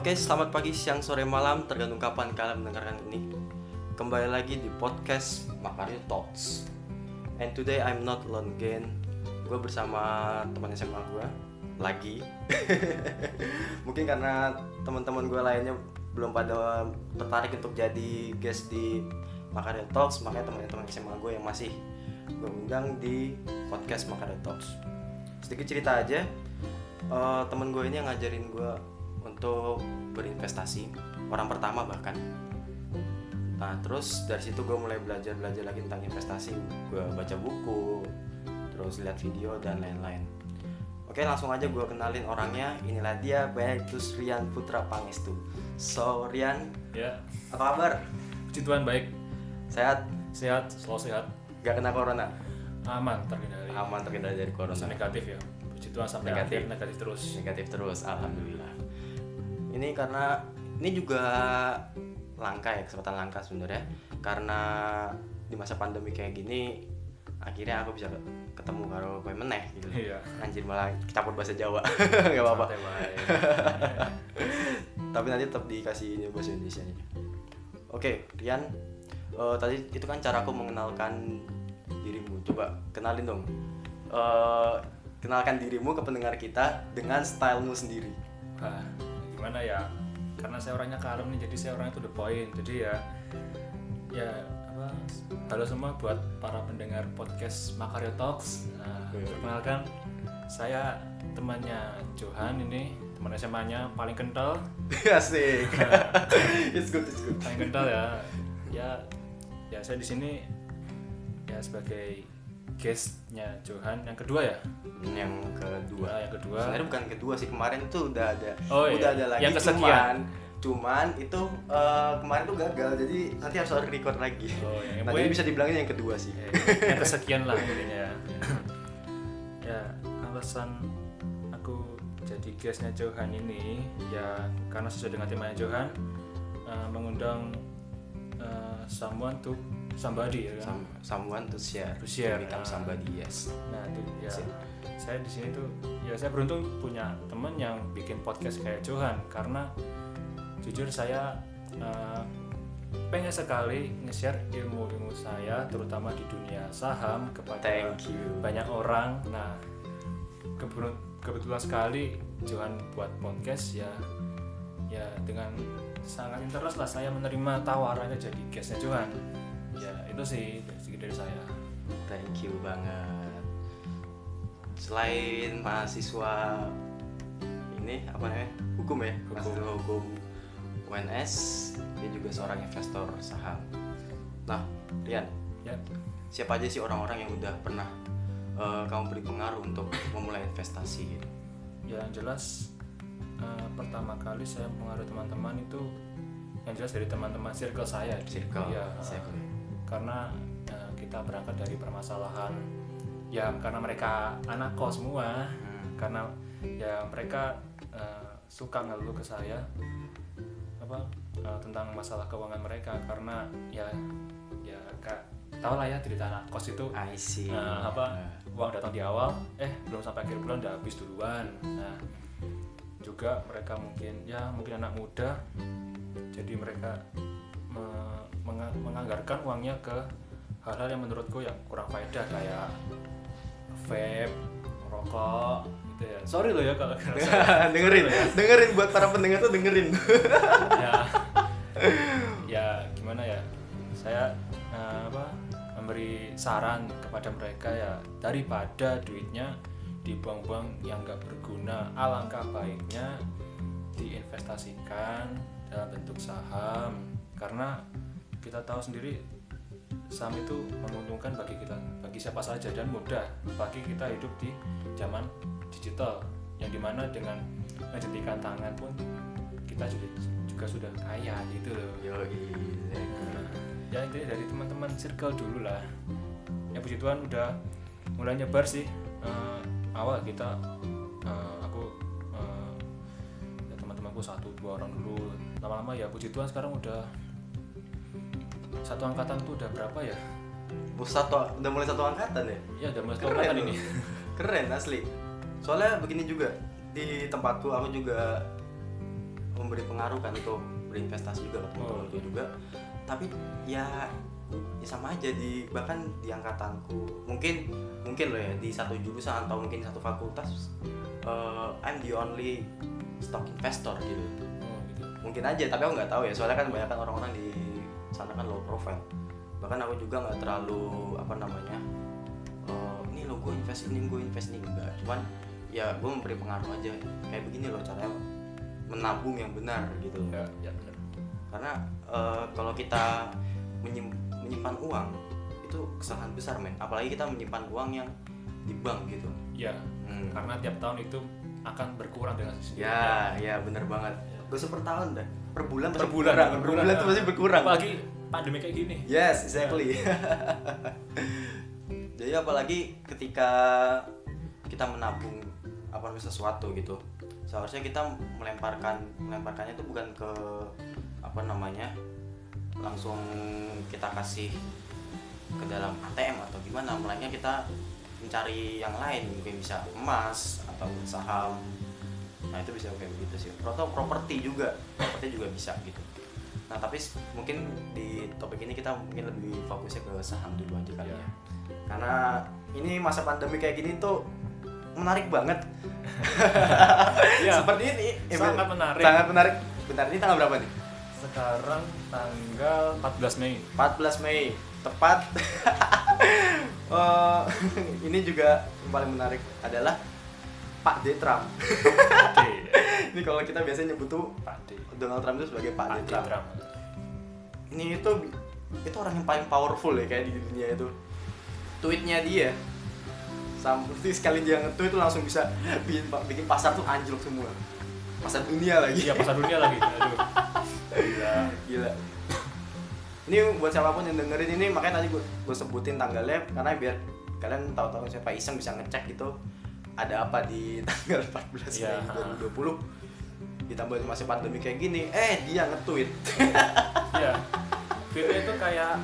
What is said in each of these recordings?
Oke, selamat pagi, siang, sore, malam, tergantung kapan kalian mendengarkan ini. Kembali lagi di podcast Makario Talks. And today I'm not alone again. Gue bersama teman SMA gue lagi. Mungkin karena teman-teman gue lainnya belum pada tertarik untuk jadi guest di Makario Talks, makanya teman-teman SMA gue yang masih gue undang di podcast Makario Talks. Sedikit cerita aja, uh, temen gue ini yang ngajarin gue untuk berinvestasi orang pertama bahkan. Nah terus dari situ gue mulai belajar belajar lagi tentang investasi. Gue baca buku terus lihat video dan lain-lain. Oke langsung aja gue kenalin orangnya. Inilah dia Beatus Rian Putra Pangestu so Rian Ya, apa kabar? Puji Tuhan baik, sehat? Sehat, selalu sehat, gak kena corona? Aman terkendali. aman terkendali dari corona. Negatif ya, puji Tuhan sampai Negatif. akhir negatif terus. negatif terus alhamdulillah ini karena ini juga langka ya kesempatan langka sebenarnya. Karena di masa pandemi kayak gini akhirnya aku bisa ketemu karo kowe meneh gitu. Iya. anjir malah campur bahasa Jawa. Nggak apa-apa. Tapi nanti tetap dikasih ini bahasa Indonesia nya. Oke Rian. Eh, tadi itu kan cara aku mengenalkan dirimu. Coba kenalin dong. Eh, kenalkan dirimu ke pendengar kita dengan stylemu sendiri gimana ya? Karena saya orangnya kalem nih, jadi saya orangnya to the point. Jadi ya, ya apa? Halo semua buat para pendengar podcast Makario Talks. Nah, Iya. perkenalkan saya temannya Johan ini, teman SMA-nya paling kental, asik it's good it's good paling kental ya. Ya, ya saya di sini ya sebagai guestnya Johan yang kedua ya. yang kedua Nah, yang kedua. sebenarnya bukan kedua sih kemarin tuh udah ada Oh, iya. udah ada lagi Yang kesekian. cuman cuman itu eh, kemarin tuh gagal jadi nanti harus record lagi Oh, yang- nah, jadi bisa dibilangin yang kedua sih Ya, yang kesekian lah intinya ya. ya alasan aku jadi guestnya Johan ini ya karena sesuai dengan temanya Johan eh, mengundang eh, someone to somebody ya kan? Some, someone to share To share, become ah. somebody yes Nah itu ya saya di sini tuh ya saya beruntung punya temen yang bikin podcast kayak Johan karena jujur saya eh, pengen sekali nge-share ilmu-ilmu saya terutama di dunia saham kepada thank you banyak orang. Nah kebetulan, kebetulan sekali Johan buat podcast ya ya dengan sangat interest lah saya menerima tawarannya jadi guestnya Johan. Itu sih sedikit dari saya. thank you banget. Selain mahasiswa ini apa namanya? Hukum ya? Hukum. mahasiswa hukum UNS dia juga seorang investor saham. Nah Rian. Ya. Siapa aja sih orang-orang yang udah pernah eh, kamu beri pengaruh untuk memulai investasi gitu? Ya yang jelas eh, pertama kali saya mempengaruhi teman-teman itu yang jelas dari teman-teman circle saya. Circle. Ya circle. Karena eh, kita berangkat dari permasalahan ya karena mereka anak kos semua. Hmm. karena ya mereka eh, suka ngeluh ke saya apa eh, tentang masalah keuangan mereka karena ya ya kak tau lah ya cerita anak kos itu. I see. Nah, apa Nah, uang datang di awal eh belum sampai akhir bulan udah habis duluan. Nah juga mereka mungkin ya mungkin anak muda jadi mereka me- menga- menganggarkan uangnya ke hal-hal yang menurutku yang kurang faedah kayak vape rokok gitu ya. Sorry loh ya kalau dengerin dengerin buat para pendengar tuh dengerin. Ya. Ya gimana ya? Saya eh, apa memberi saran kepada mereka ya daripada duitnya dibuang-buang yang nggak berguna alangkah baiknya diinvestasikan dalam bentuk saham karena kita tahu sendiri saham itu menguntungkan bagi kita bagi siapa saja dan mudah bagi kita hidup di zaman digital yang di mana dengan menjentikan tangan pun kita juga, juga sudah kaya gitu loh. Yoi, Nah, ya intinya dari teman-teman circle dulu lah. Ya puji Tuhan udah mulai nyebar sih Eh, awal kita eh, aku eh, ya teman-temanku satu dua orang dulu. Lama-lama ya puji Tuhan sekarang udah satu angkatan tuh udah berapa ya? Satu udah mulai satu angkatan ya? Ya udah mulai satu Keren angkatan ini. Keren asli. Soalnya begini juga di tempatku aku juga memberi pengaruh kan itu berinvestasi juga ke teman-teman Oh, iya. juga. Tapi ya ya sama aja di bahkan di angkatanku. Mungkin mungkin loh ya di satu jurusan atau mungkin satu fakultas eh, I'm the only stock investor gitu. Oh gitu. Mungkin aja tapi aku nggak tahu ya. Soalnya kan banyak orang-orang di sana kan low profile. Bahkan aku juga nggak terlalu apa namanya eh, ini lo gue invest ini gue invest ini enggak. Cuman ya gue memberi pengaruh aja. Kayak begini loh caranya menabung yang benar gitu. Ya ya benar. Karena eh, kalau kita menyim- menyimpan uang itu kesalahan besar men. Apalagi kita menyimpan uang yang di bank gitu. Ya Hmm. karena tiap tahun itu akan berkurang dengan sendirinya ya ya bener banget. Gak usah per tahun dah per bulan per bulan berkurang. per per bulan tuh pasti berkurang apalagi pandemi kayak gini Yes, exactly. Jadi apalagi ketika kita menabung apa namanya sesuatu gitu, seharusnya kita melemparkan melemparkannya itu bukan ke apa namanya langsung kita kasih ke dalam ATM atau gimana, melainkan kita mencari yang lain mungkin bisa emas atau saham. Nah itu bisa kayak begitu sih. Atau properti juga, properti juga bisa gitu. Nah tapi mungkin di topik ini kita mungkin lebih fokusnya ke saham dulu aja kali Iya. ya. Karena ini masa pandemi kayak gini tuh menarik banget. Iya. Seperti ini. Eh, Sangat menarik. Sangat menarik. Bentar ini tanggal berapa nih? sekarang tanggal 14 Mei 14 Mei. Tepat. Eh, ini juga yang paling menarik adalah Pak D Trump. Ini kalau kita biasanya nyebut tuh Pak D Donald Trump itu sebagai Pak, Pak D D Trump. Trump. Ini itu itu orang yang paling powerful ya kayak di dunia itu. Tweetnya dia. Sampai sekali dia nge-tweet itu langsung bisa bikin bikin pasar tuh anjlok semua. Pasar dunia lagi. Iya pasar dunia lagi. Aduh. Gila. gila. Ini buat siapa pun yang dengerin ini makanya tadi gue, gue sebutin tanggalnya karena biar kalian tahu-tahu siapa iseng bisa ngecek gitu ada apa di tanggal 14 Iya. Mei 2020 ditambah masih pandemi kayak gini. Eh dia nge-tweet. Iya. Tweetnya itu kayak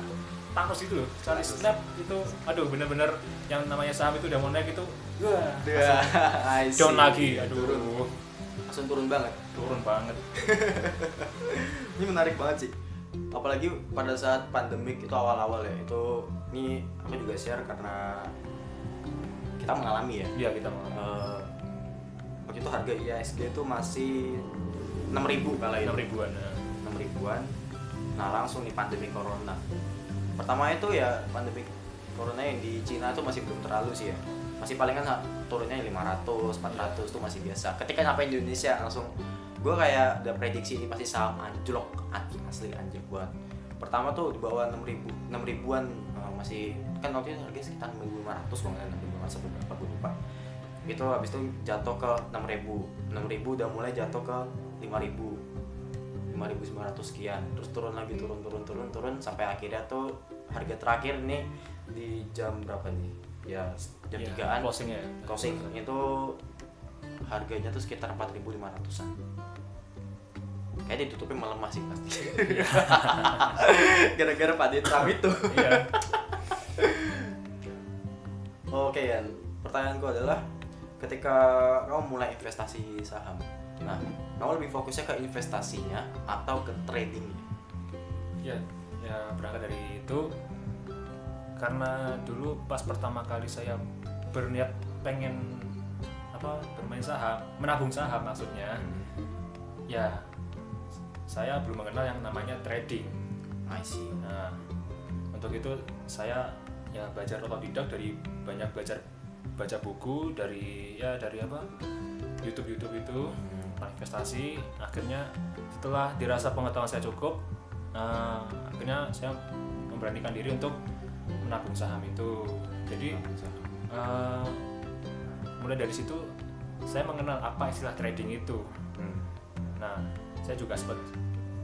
Thanos itu loh, cari snap itu, aduh bener-bener yang namanya saham itu udah mau naik itu, wah, see. down lagi, aduh, turun. Langsung turun banget. Turun banget. ini menarik banget sih. Apalagi pada saat pandemik itu awal-awal ya itu ini aku juga share karena kita mengalami ya Iya kita mau. Eh, waktu itu harga IHSG itu masih 6000 kala itu Enam ribuan. nah. 6 ribuan nah langsung nih pandemi corona pertama itu ya pandemi corona yang di Cina itu masih belum terlalu sih ya masih palingan turunnya 500 400 itu masih biasa ketika sampai Indonesia langsung gue kayak udah prediksi ini pasti saham anjlok An- asli anjlok buat pertama tuh di bawah 6 ribu 6 ribuan masih kan waktu itu harganya sekitar 6.500 kalau nggak salah 6.500 atau berapa gue lupa. Itu habis itu jatuh ke 6.000 6.000 udah mulai jatuh ke 5.000 5.900 sekian. Terus turun lagi turun turun turun turun sampai akhirnya tuh harga terakhir nih di jam berapa nih? Ya jam Iya, 3an Closing ya. closing itu harganya tuh sekitar 4.500an kayak ditutupnya melemah sih pasti. Gara-gara Pak Trump itu. Iya. Oke Yan, pertanyaanku adalah ketika kamu mulai investasi saham, nah kamu lebih fokusnya ke investasinya atau ke tradingnya? Ya, ya berangkat dari itu karena dulu pas pertama kali saya berniat pengen apa bermain saham, menabung saham maksudnya, ya saya belum mengenal yang namanya trading. I see. Nah, untuk itu saya ya belajar otodidak dari banyak belajar baca buku dari ya dari apa YouTube YouTube itu tentang investasi. Akhirnya setelah dirasa pengetahuan saya cukup, nah, akhirnya saya memberanikan diri untuk menabung saham itu. Jadi eh, mulai dari situ saya mengenal apa istilah trading itu. Hmm. Nah, saya juga sempat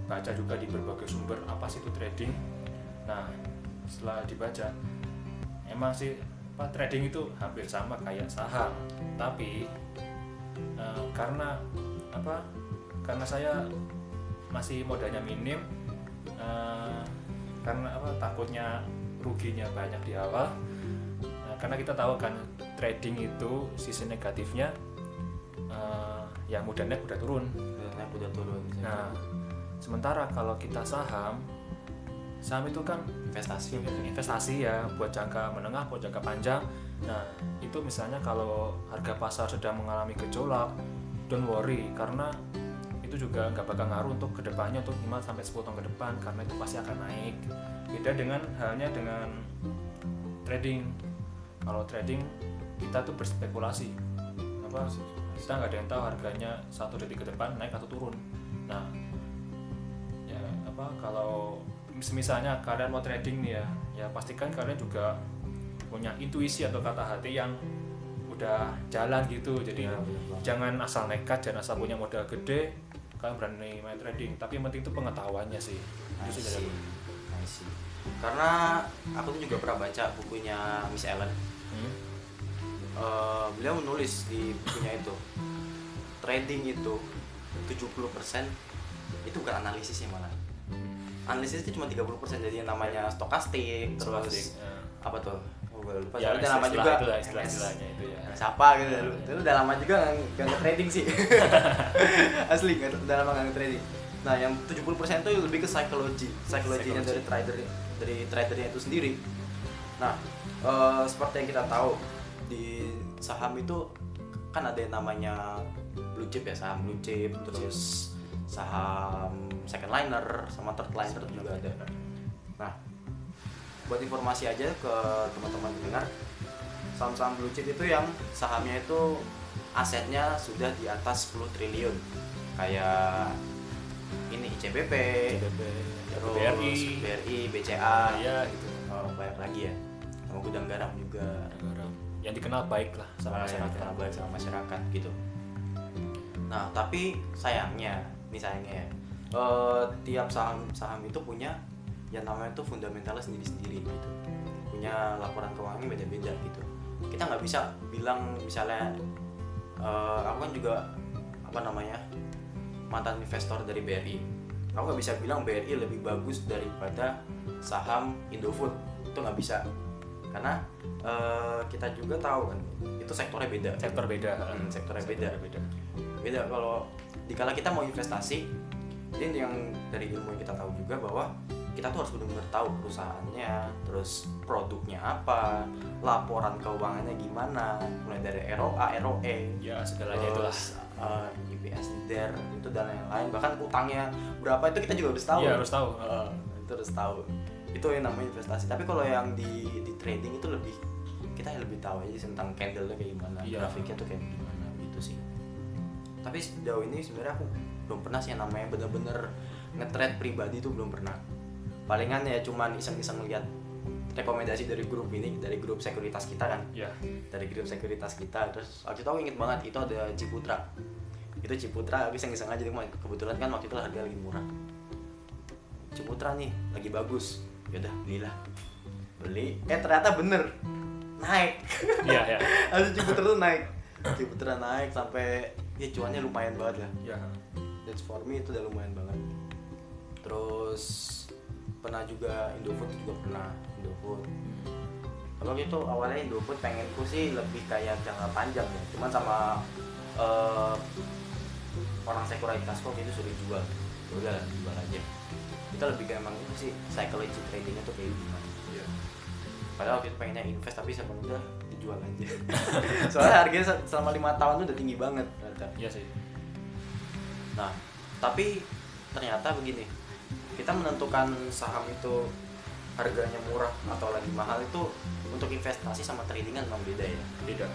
baca juga di berbagai sumber apa sih itu trading. Nah, setelah dibaca, emang sih apa trading itu hampir sama kayak saham, tapi eh, karena apa? Karena saya masih modalnya minim, eh, karena apa? Takutnya ruginya banyak di awal. Nah, karena kita tahu kan trading itu sisi negatifnya eh, ya mudah naik udah turun udah turun nah sementara kalau kita saham saham itu kan investasi investasi ya buat jangka menengah buat jangka panjang. Nah itu misalnya kalau harga pasar sedang mengalami gejolak don't worry karena itu juga nggak bakal ngaruh untuk ke depannya untuk 5 sampai 10 tahun ke depan karena itu pasti akan naik. Beda dengan halnya dengan trading. Kalau trading kita tuh berspekulasi. Apa? Kita nggak ada yang tahu harganya satu detik ke depan naik atau turun. Nah ya apa kalau misalnya kalian mau trading nih ya ya pastikan kalian juga punya intuisi atau kata hati yang udah jalan gitu. Jadi Ya, bener jangan asal nekat jangan asal punya modal gede kalian berani main trading. Tapi yang penting itu pengetahuannya sih. Itu sih karena aku tuh juga pernah baca bukunya Miss Ellen. Hmm? Eh, beliau menulis di bukunya itu trading itu 70% itu bukan analisis ya malah analisis itu cuma 30% jadi yang namanya stokastik terus Plastik, ya. apa tuh? Oh, gue lupa ya udah lama juga. itu lah istilah-istilahnya itu ya. Siapa gitu. Itu udah lama juga nggak nge trading sih. Asli nggak udah lama nggak trading nah yang 70% itu lebih ke psikologi psikologinya dari trader dari tradernya itu sendiri. Nah eh, seperti yang kita tahu di saham itu kan ada yang namanya blue chip ya saham blue chip terus saham second liner sama third liner juga ada Nah, buat informasi aja ke teman-teman pendengar, saham-saham blue chip itu yang sahamnya itu asetnya sudah di atas 10 triliun. Kayak ini ICBP, CBP, terus BRI BRI, BCA, ya gitu oh, banyak lagi ya. Sama gudang garam juga. negara yang dikenal baik lah sama yang masyarakat dikenal baik sama masyarakat gitu. Nah, tapi sayangnya, nih sayangnya ya, eh, tiap saham-saham itu punya yang namanya tuh fundamentalnya sendiri-sendiri gitu. Punya laporan keuangannya beda-beda gitu. Kita nggak bisa bilang misalnya, eh, aku kan juga apa namanya mantan investor dari BRI. Aku nggak bisa bilang BRI lebih bagus daripada saham Indofood. Itu nggak bisa. Karena eh, kita juga tahu kan, itu sektornya beda. sektor beda Hmm, sektornya beda. beda beda kalau dikala kita mau investasi ini yang dari ilmu yang kita tahu juga bahwa kita tuh harus benar-benar tahu perusahaannya terus produknya apa laporan keuangannya gimana mulai dari ROA ROE ya segalanya itulah. terus uh, IPS DER itu dan lain-lain bahkan utangnya berapa itu kita juga harus tahu. Iya, harus tahu. Uh, itu harus tahu. Itu yang namanya investasi. Tapi kalau yang di di trading itu lebih kita lebih tahu aja tentang candle-nya kayak gimana Iya. grafiknya tuh kayak gimana tapi sejauh ini sebenarnya aku belum pernah sih yang namanya bener-bener nge-trade pribadi itu belum pernah. Palingan ya cuman iseng-iseng lihat rekomendasi dari grup ini dari grup sekuritas kita kan. Ya dari grup sekuritas kita terus waktu itu aku inget banget itu ada Ciputra. Itu Ciputra aku iseng-iseng aja kebetulan kan waktu itu harga lagi murah. Ciputra nih lagi bagus. Yaudah belilah. Beli eh ternyata bener. Naik. Iya ya Aduh Ciputra tuh naik. Ciputra naik sampai ya cuannya lumayan banget lah. Ya. That's for me itu udah lumayan banget. Terus pernah juga Indofood juga pernah Indofood. Kalau gitu awalnya Indofood pengenku sih lebih kayak jangka panjang ya. Cuman sama eh, orang sekuritas kok gitu suruh jual. Ya udah lah, jual aja. Kita lebih kayak emang itu sih psychology tradingnya tuh kayak gimana. Iya. padahal waktu itu pengennya invest tapi sama dijual aja. Soalnya harganya se- selama lima tahun tuh udah tinggi banget ternyata. Iya sih. Nah, tapi ternyata begini, kita menentukan saham itu harganya murah atau lagi mahal itu untuk investasi sama trading kan memang beda ya. beda.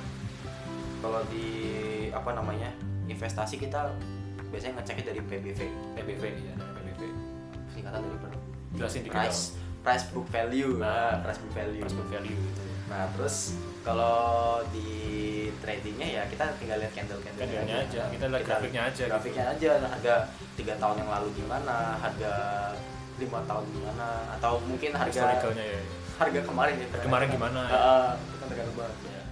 Kalau di apa namanya investasi kita biasanya ngeceknya dari PBV, PBV ya namanya PBV singkatan dari per- jelasin dikit price price book value, Nah, price book value. dong Prospect value gitu ya. Nah, terus kalau di tradingnya ya kita tinggal lihat candle candle Candle-nya aja, kita lihat grafiknya aja gitu. grafiknya aja nah, harga tiga tahun yang lalu gimana harga lima tahun gimana atau mungkin harga historicalnya ya harga kemarin ya Kemarin gimana, ya. Heeh, itu tergantung banget. Ya.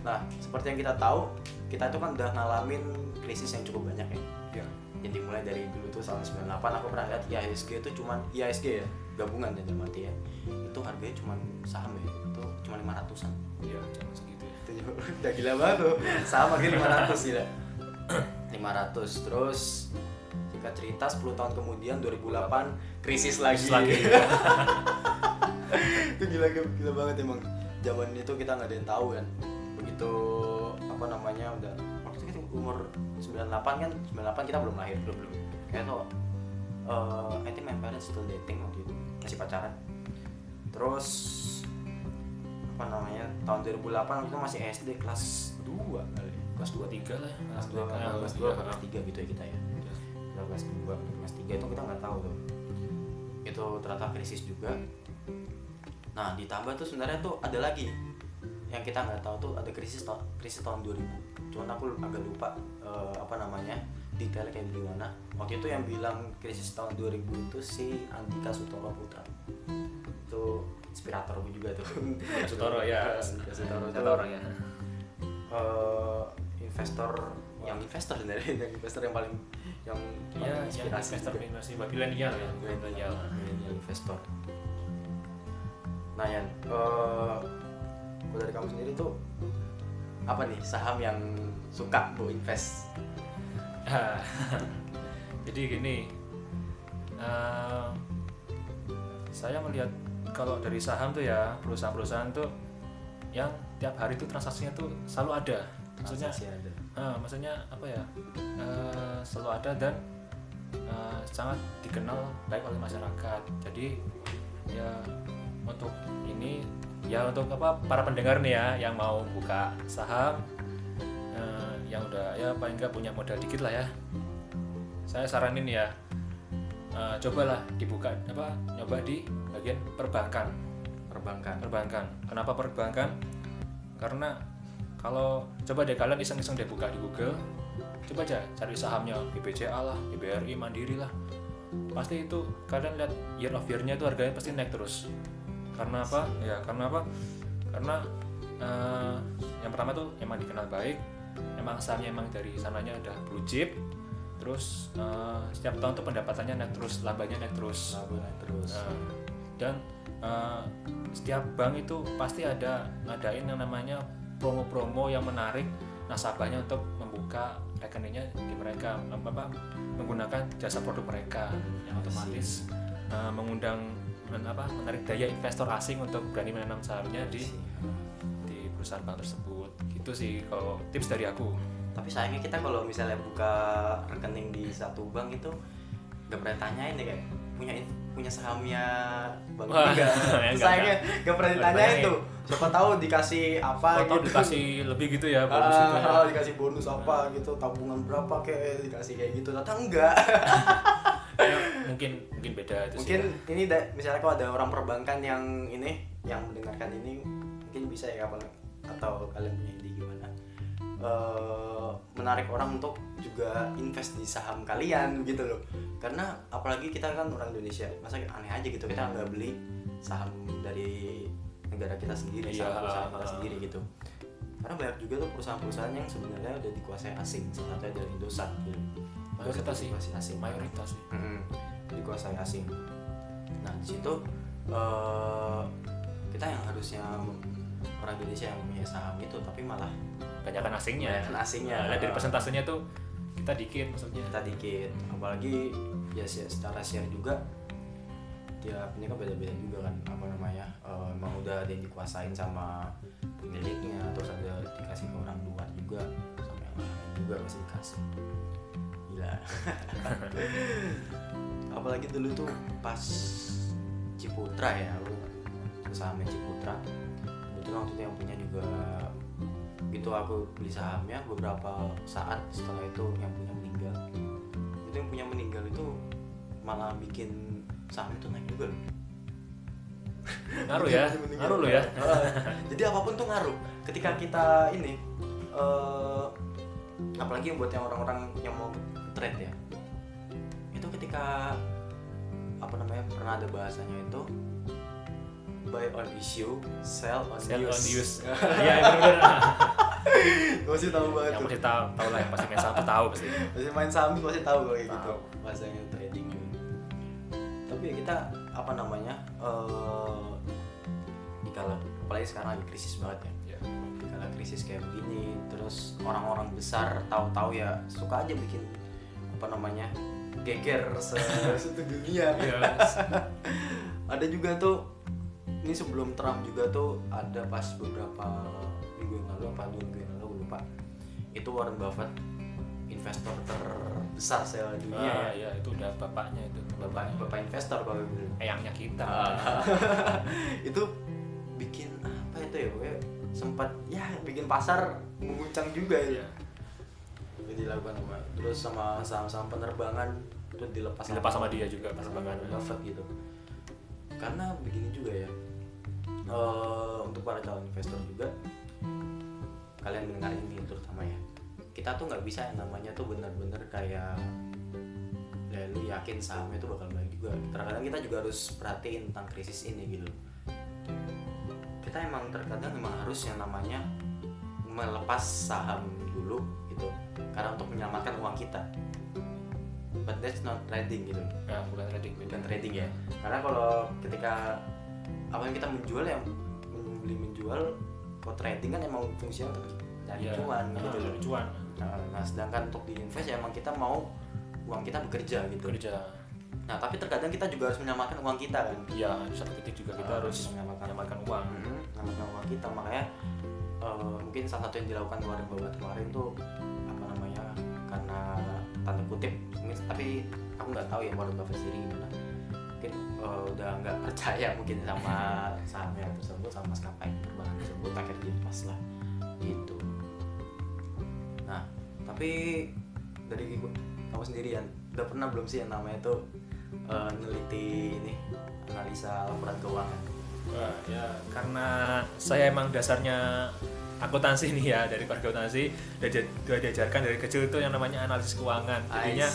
Nah seperti yang kita tahu kita itu kan udah ngalamin krisis yang cukup banyak ya. Ya. Yang dimulai dari dulu tuh tahun 98 aku pernah lihat IHSG itu cuman IHSG ya gabungan dan mati ya. Itu harganya cuman saham ya itu cuma 500an ya jangan segitu ya. Itu juga udah gila banget tuh. Sama kayak 500 gila. 500 terus singkat cerita 10 tahun kemudian 2008 krisis lagi, Krisis lagi. itu gila gila banget emang. Zaman itu kita nggak ada yang tahu kan. Begitu apa namanya udah. Waktu itu umur 98 kan 98 kita belum lahir belum belum. Kayak tuh eh I think my parents still dating waktu itu masih pacaran. Terus apa namanya tahun 2008 waktu itu masih SD kelas 2 kali. Kelas dua tiga lah. Kelas 2 Ah, kelas 2 kelas 3 gitu ya kita ya. Udah kelas 2 kelas 3 itu kita nggak tahu tuh. Itu ternyata krisis juga. Nah ditambah tuh sebenarnya tuh ada lagi yang kita nggak tahu tuh ada krisis krisis tahun 2000 cuman aku agak lupa eh, apa namanya detailnya kayak gimana waktu itu yang bilang krisis tahun 2000 itu si Andika Sutoro Putra. Itu inspirator gue juga tuh. Sutoro ya. Sutoro orang ya. Eh, investor yang investor sebenarnya yang investor yang paling yang yang inspirasi. investor masih buat milenial ya, milenial milenial. milenial investor. Nah Yan eh, kalau dari kamu sendiri tuh apa nih saham yang suka bu invest Jadi gini, eh, saya melihat kalau dari saham tuh ya perusahaan-perusahaan tuh yang tiap hari tuh transaksinya tuh selalu ada. Maksudnya, Transaksi ada eh, maksudnya apa ya? eh, selalu ada dan eh, sangat dikenal baik oleh masyarakat. Jadi ya untuk ini ya untuk apa para pendengar nih ya yang mau buka saham yang udah ya paling nggak punya modal dikit lah ya. Saya saranin ya eh, cobalah dibuka apa nyoba di bagian perbankan. Perbankan. Perbankan. Kenapa perbankan? Karena kalau coba deh kalian iseng-iseng deh buka di Google coba aja cari sahamnya BBCA lah BBRI Mandiri lah. Pasti itu kalian lihat year of year-nya itu harganya pasti naik terus. Karena apa? Ya karena apa? Karena eh, yang pertama tuh emang dikenal baik emang sahamnya emang dari sananya udah blue chip. Terus eh, setiap tahun tuh pendapatannya naik terus labanya naik terus. Laba naik terus. Nah, dan eh, setiap bank itu pasti ada ngadain yang namanya promo-promo yang menarik nasabahnya untuk membuka rekeningnya di mereka apa apa, menggunakan jasa produk mereka yang otomatis eh, mengundang men- apa menarik daya investor asing untuk berani menanam sahamnya di di perusahaan bank tersebut gitu sih kalau tips dari aku. Tapi sayangnya kita kalau misalnya buka rekening di satu bank itu nggak pernah tanyain ya kayak punya punya sahamnya bank juga. ya sayangnya nggak pernah ditanyain tuh. siapa tahu dikasih apa atau gitu. dikasih lebih gitu ya bonus Ah, itu ya. ah, dikasih bonus apa gitu tabungan berapa kayak dikasih kayak gitu. Ternyata enggak. Ya, mungkin mungkin beda itu mungkin sih ini da- misalnya kalau ada orang perbankan yang ini yang mendengarkan ini mungkin bisa ya kapan atau kalian punya Eh, menarik orang untuk juga invest di saham kalian gitu loh. Karena apalagi kita kan orang Indonesia masa aneh aja gitu kita nggak beli saham dari negara kita sendiri Iya. saham perusahaan kita sendiri gitu. Karena banyak juga tuh perusahaan-perusahaan yang sebenarnya udah dikuasai asing salah satunya dari Indosat gitu. Mayoritas sih. Dikuasai asing. Mayoritas sih. Mm-mm, dikuasai asing. Nah di situ eh, kita yang harusnya orang Indonesia yang punya saham itu, tapi malah banyakan asingnya Banyakan asingnya. Nah, dari persentasenya tuh kita dikit maksudnya kita dikit. Apalagi ya se- secara share juga, tiap ini kan beda-beda juga kan apa namanya. eh, emang udah ada yang dikuasain sama pemiliknya, terus ada dikasih ke orang luar juga, sama yang lain juga masih dikasih. Gila. apalagi dulu tuh pas Ciputra ya aku sahamnya Ciputra kebetulan waktu itu yang punya juga itu aku beli sahamnya beberapa saat setelah itu yang punya meninggal. Itu yang punya meninggal itu malah bikin saham itu naik juga loh. Ngaruh ya? Ngaruh lo ya? Ah, jadi apa pun tuh ngaruh. Ketika kita ini eh apalagi yang buat yang orang-orang yang mau trade ya. Itu ketika apa namanya pernah ada bahasanya itu buy on issue sell on sell use, on use. iya benar Gue sih tahu banget yang pasti tahu tahu lah yang pasti main saham tahu pasti. Pasti main saham pasti tahu kalau kayak gitu bahasanya trading gitu tapi ya kita apa namanya eh di kala apalagi sekarang lagi krisis banget ya. Ya di kala ada krisis kayak begini terus orang-orang besar tahu-tahu ya suka aja bikin apa namanya geger se satu dunia Iya. ada juga tuh ini sebelum Trump juga tuh ada pas beberapa minggu yang lalu apa dua minggu yang lalu lupa itu Warren Buffett investor terbesar se dunia Ah, ya ya itu udah bapaknya itu. bapak bapak investor kalau gitu Eyangnya kita. Ah. itu bikin apa itu ya gue sempat ya bikin pasar mengguncang juga ya Iya. itu dilakukan sama terus sama saham-saham penerbangan itu dilepas Dilepas sama dia juga penerbangan. Buffett gitu karena begini juga ya eh, untuk para calon investor juga kalian mendengar ini terutama ya. Kita tuh nggak bisa yang namanya tuh benar-benar kayak ya lu yakin sahamnya tuh bakal baik juga. Terkadang kita juga harus perhatiin tentang krisis ini gitu. Kita emang terkadang emang harus yang namanya melepas saham dulu gitu karena untuk menyelamatkan uang kita. But that's not trading gitu. Ya, bukan trading bukan trading ya. Karena kalau ketika apa yang kita menjual yang membeli menjual kalau trading kan emang fungsinya untuk cari Iya. cuan Ah, gitu cari cuan. nah, nah, sedangkan untuk di invest ya emang kita mau uang kita bekerja gitu Kerja. nah tapi terkadang kita juga harus menyelamatkan uang kita kan Ya, di satu titik juga kita Ah, harus menyelamatkan menyelamatkan uang. Hmm, menyelamatkan uang kita makanya eh, mungkin salah satu yang dilakukan Warren Buffett kemarin tuh apa namanya karena tanda kutip mungkin tapi aku nggak tahu ya Warren Buffett sendiri gimana mungkin eh, udah nggak percaya mungkin sama sahamnya tersebut sama maskapai penerbangan tersebut akhirnya dilepas lah gitu. Nah tapi dari kamu sendirian udah pernah belum sih yang namanya tuh eh, neliti ini analisa laporan keuangan? Wah, ya karena saya emang dasarnya akuntansi nih ya dari keluarga akuntansi udah, dia- udah diajarkan dari kecil itu yang namanya analisis keuangan. Jadinya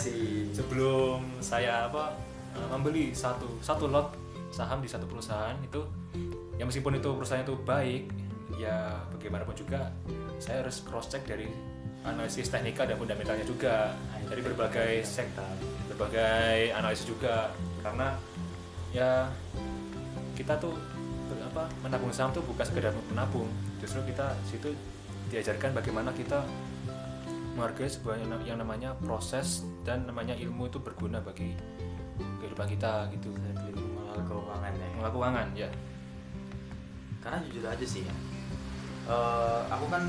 sebelum saya apa membeli satu satu lot saham di satu perusahaan itu ya meskipun itu perusahaan itu baik ya bagaimanapun juga saya harus cross check dari analisis teknika dan fundamentalnya juga dari berbagai sektor berbagai analisis juga. Karena ya kita tuh apa menabung saham tuh bukan sekedar menabung. Justru kita situ diajarkan bagaimana kita menghargai sebuah yang namanya proses dan namanya ilmu itu berguna bagi kehidupan kita gitu. Mengelola keuangan ya. Mengelola keuangan ya. Karena jujur aja sih ya eh, aku kan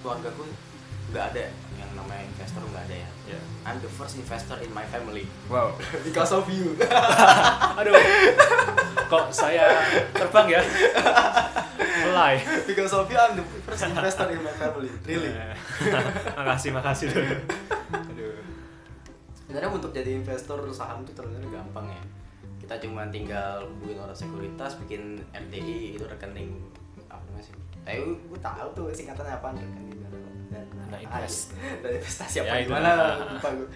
keluargaku nggak ada yang namanya investor nggak ada ya. Ya. I'm the first investor in my family. Wow. Because of you. Aduh. Kok saya terbang ya? Fly. Because of you I'm the first investor in my family. Really? Makasih makasih. aduh sebenarnya untuk jadi investor saham itu ternyata gampang ya. Kita cuma tinggal hubungin orang sekuritas bikin RDI itu rekening apa namanya sih? Eh gue tahu tuh singkatannya apa rekening dan invest. aja. dan investasi apa Ya, gimana lupa gue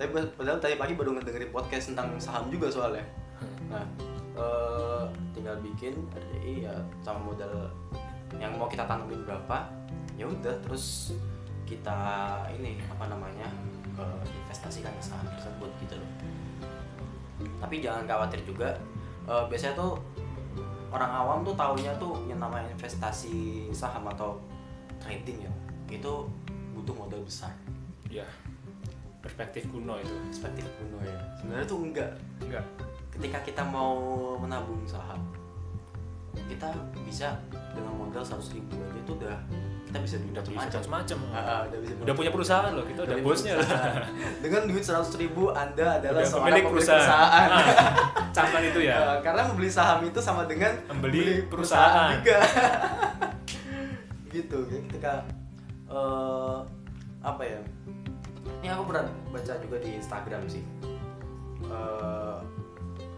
tapi padahal tadi pagi baru ngedengerin podcast tentang saham juga soalnya. Nah eh, tinggal bikin RDI ya sama modal yang mau kita tanamin berapa ya udah terus kita ini apa namanya eh, investasikan ke saham tersebut gitu loh. Tapi jangan khawatir juga Eh, biasanya tuh orang awam tuh taunya tuh yang namanya investasi saham atau trading ya itu butuh modal besar. Ya perspektif kuno itu. Perspektif kuno ya. Sebenarnya tuh enggak. Enggak. Ketika kita mau menabung saham kita bisa dengan modal 100 ribu aja itu udah kita bisa beli macam Ah, ah, udah bisa udah punya perusahaan loh kita udah bosnya loh. perusahaan. dengan duit 100 ribu anda adalah Udah seorang pemilik perusahaan. perusahaan, camkan itu ya. Eh, karena membeli saham itu sama dengan Membeli beli perusahaan. juga. Gitu ya ketika eh, apa ya? Ini aku pernah baca juga di Instagram sih. Eh,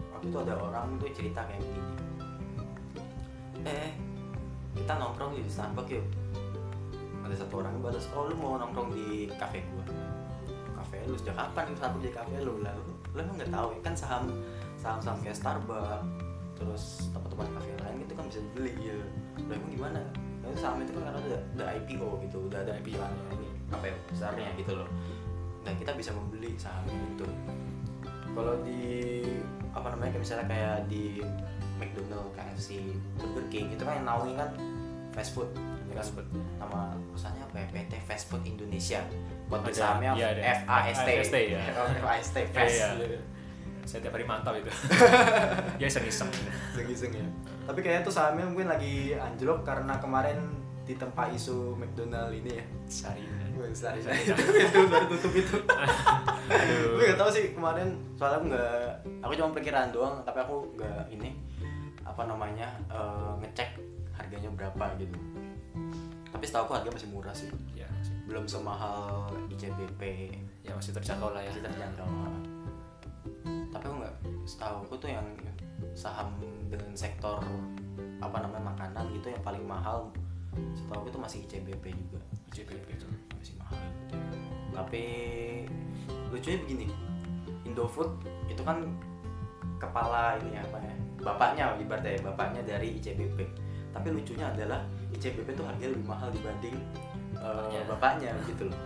waktu itu ada orang tuh cerita kayak gini eh kita nongkrong di Starbucks yuk. Ada satu orang balas oh lu mau nongkrong di kafe gua? Kafe lu sejak kapan Starbucks jadi kafe lu? Lalu lu emang nggak tahu ya kan saham saham saham kayak Starbucks terus tempat-tempat kafe lain itu kan bisa dibeli ya lu emang gimana? Nah, saham itu kan karena udah, IPO gitu udah ada IPO ini apa ya besarnya gitu loh. Dan kita bisa membeli saham itu. Kalau di apa namanya misalnya kayak di McDonald, KFC, Burger King itu kan yang naungin kan fast food kan Fast food. nama perusahaannya apa ya? PT Fast Food Indonesia. Buat Ada, sahamnya iya, ada. FAST FAST, ya. FAST Iya, Fast iya. saya tiap hari mantap itu. Ya iseng-iseng. Iseng ya. Tapi kayaknya tuh sahamnya mungkin lagi anjlok karena kemarin ditempa isu McDonald ini ya. Sehari. Sorry. sorry. itu baru tutup itu. Aduh. Gue gak tau sih kemarin soalnya aku nggak aku cuma perkiraan doang tapi aku nggak ini apa namanya eh, ngecek harganya berapa gitu. Tapi setahu aku harga masih murah sih. Ya belum semahal ICBP ya masih terjangkau lah ya. Masih terjangkau. Tapi aku nggak setahu aku tuh yang saham dengan sektor apa namanya makanan gitu yang paling mahal setahu aku tuh masih ICBP juga. JPP itu. Masih mahal. Tapi lucunya begini. Indofood itu kan kepala ini apa ya bapaknya ibaratnya ya bapaknya dari ICBP tapi lucunya adalah ICBP tuh harganya lebih mahal dibanding Bapaknya. bapaknya gitu loh.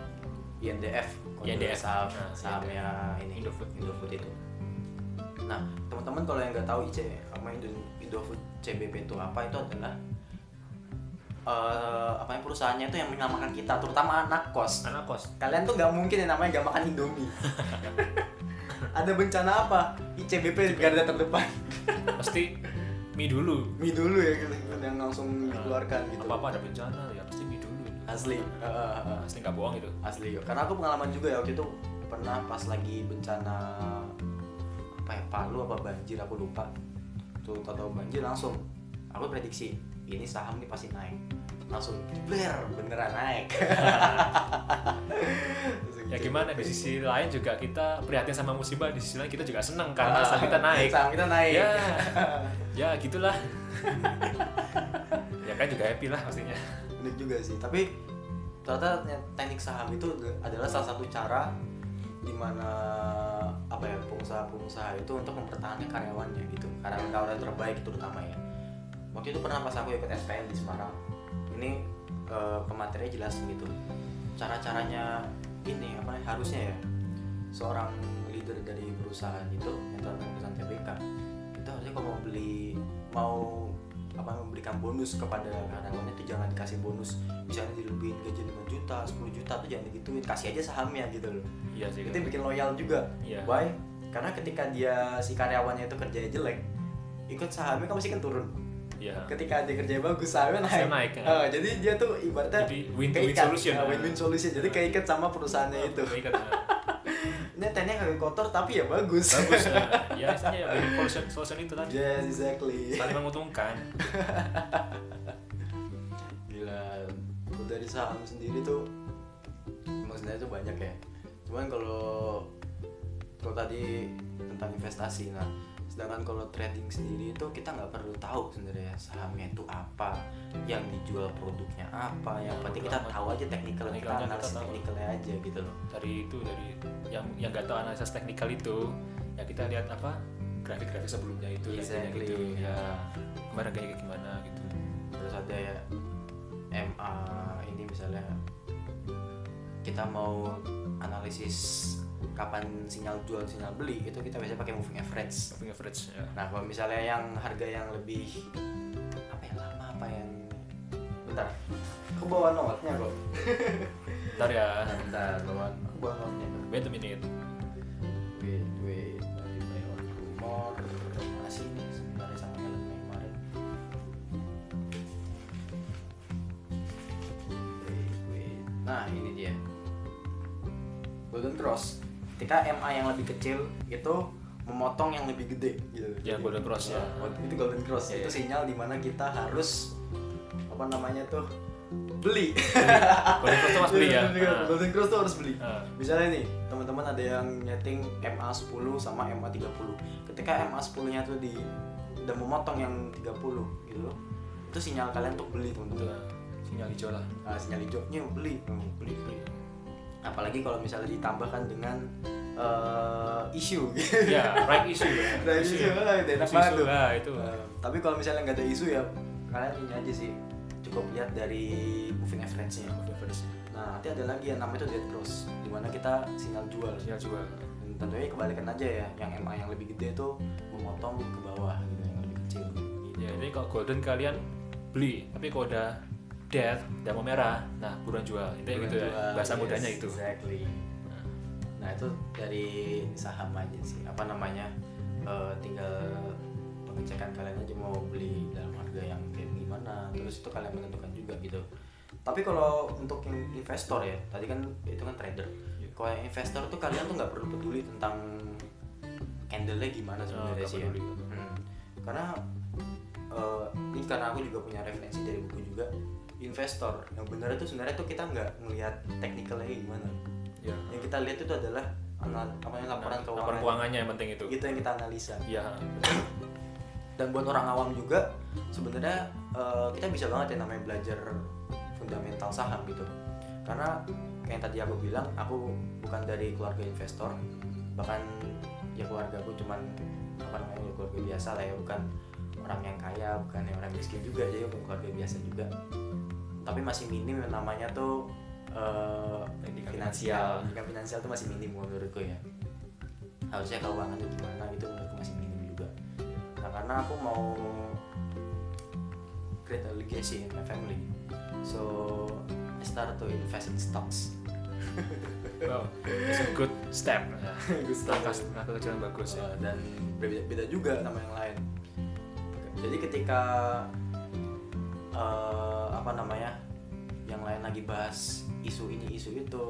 INDF INDF. saham Nah, sahamnya ini Indofood. Indofood itu. Nah teman-teman kalau yang nggak tahu IC apa Indo, Indofood CBP itu apa itu adalah eh apa yang perusahaannya itu yang menyelamatkan kita terutama anak kos. Anak kos. Kalian tuh nggak mungkin yang namanya nggak makan indomie. Ada bencana apa ICBP garda terdepan. Pasti mie dulu. Mie dulu ya gitu. Yang langsung dikeluarkan gitu. apa apa ada bencana ya pasti mie dulu. Asli. Eh, eh, eh, pasti nggak bohong itu. Asli. Karena aku pengalaman juga ya waktu itu pernah pas lagi bencana apa ya Palu apa banjir aku lupa. Tuh tahu banjir langsung aku prediksi ini saham nih pasti naik. Langsung jebler beneran naik ya gimana di sisi lain juga kita prihatin sama musibah di sisi lain kita juga senang karena saham kita naik. saham kita naik. Ya. Ya gitulah. Ya kan juga happy lah pastinya unik juga sih tapi ternyata teknik saham itu adalah salah satu cara di mana apa ya pengusaha-pengusaha itu untuk mempertahankan karyawannya gitu. Karyawan-karyawan terbaik terutama ya. Waktu itu pernah pas aku ikut SPM di Semarang. Ini eh, pematerinya jelasin gitu. Cara-caranya ini apa namanya harusnya ya seorang leader dari perusahaan itu yang terutama perusahaan TBK itu harusnya kalau mau beli mau apa memberikan bonus kepada karyawannya itu jangan dikasih bonus misalnya dilebihin gaji 5 juta 10 juta tuh jangan digituin kasih aja sahamnya gitu loh. Iya sih itu bikin loyal juga. Iya. why? Karena ketika dia si karyawannya itu kerjanya jelek ikut sahamnya kan pasti kan turun iya ketika dia kerja bagus sahamnya naik, Sahamnya naik, ya. Eh, jadi dia tuh ibaratnya Jadi win-to-win keikat. solution. Eh, win-win solution jadi keikat sama perusahaannya itu Ikat, nah. ini tekniknya kagak kotor tapi ya bagus bagus nah. ya istilahnya ya win solution, solution itu tadi yes exactly saling menguntungkan gila dari saham sendiri tuh sebenarnya tuh banyak ya cuman kalau kalau tadi tentang investasi nah sedangkan kalau trading sendiri itu kita nggak perlu tahu sebenarnya sahamnya itu apa yang dijual produknya apa yang Ya, penting kita tahu aja teknikal kita analisis teknikalnya aja gitu loh. Dari itu dari yang yang nggak tahu analisis teknikal itu ya kita lihat apa grafik-grafik sebelumnya itu Exactly. gitu ya. Kemarin kayak gimana gitu. Terus ada ya MA ini misalnya kita mau analisis kapan sinyal jual sinyal beli itu kita biasanya pakai moving average. Moving average ya. Nah kalau misalnya yang harga yang lebih apa yang lama apa yang bentar. Aku bawa notnya kok ntar ya. Bentar. Bawa aku bawa notnya wait a minute. Wait wait. Dari Bayon rumor masih nih sebenarnya sama helmnya kemarin. Wait wait. Nah ini dia. Golden cross ketika MA yang lebih kecil itu memotong yang lebih gede gitu. Ya, golden cross, ya. Oh, itu golden cross. Ya, itu ya. sinyal di mana kita harus apa namanya tuh beli. Golden cross tuh mas beli ya? Nah, golden cross tuh harus beli. Nah, misalnya nih teman-teman ada yang nyeting MA 10 sama MA 30 ketika MA 10 nya tuh di udah memotong yang 30 gitu loh itu sinyal kalian untuk beli teman-teman. Sinyal hijau lah. Nah, sinyal hijaunya beli. Beli beli apalagi kalau misalnya ditambahkan dengan eh, isu. Gitu ya right issue. Ya Nah, isu, ah, itu enak banget tuh. nah, itu. Tapi kalau misalnya nggak ada isu ya kalian ini aja sih. Cukup lihat dari moving average-nya. Moving average nah nanti ada lagi yang namanya itu dead cross di mana kita sinyal jual. Sinyal jual. Dan tentunya kebalikan aja ya yang MA yang lebih gede tuh memotong ke bawah gitu yang lebih kecil. Ya jadi kalau golden kalian beli tapi kalau udah death dan mau merah. Nah buruan jual. Itu gitu ya Jual, bahasa yes, mudanya itu. exactly. Nah. Itu dari saham aja sih. Apa namanya? Eh, tinggal pengecekan kalian aja mau beli dalam harga yang kayak gimana. Terus itu kalian menentukan juga gitu. Tapi kalau untuk yang investor ya tadi kan itu kan trader. Iya. kalau yang investor tuh kalian tuh nggak perlu peduli tentang candle-nya gimana sebenarnya nggak sih ya. Hmm. karena eh, ini karena aku juga punya referensi dari buku juga investor. Yang benar itu sebenarnya tuh kita nggak ngelihat teknikalnya gimana. Ya. Yang kita lihat itu adalah anal, apa namanya laporan Nah, keuangan. laporan keuangannya yang penting itu. Itu yang kita analisa. Iya dan buat orang awam juga sebenarnya eh, kita bisa banget ya namanya belajar fundamental saham gitu. Karena kayak yang tadi aku bilang aku bukan dari keluarga investor. Bahkan ya keluarga aku cuman apa namanya ya keluarga biasa lah ya bukan orang yang kaya bukan yang orang miskin juga jadi bukan keluarga biasa juga tapi masih minim yang namanya tuh Pendidikan finansial. pendidikan finansial tuh masih minim menurutku ya. Harusnya keuangan itu gimana gitu menurutku masih minim juga. Nah karena aku mau create a legacy in my family. So I start to invest in stocks. Wow it's a good step. Good step. langkah langkah kecil yang bagus ya. Uh, dan berbeda beda juga sama yang lain. Jadi ketika uh, apa namanya yang lain lagi bahas isu ini isu itu.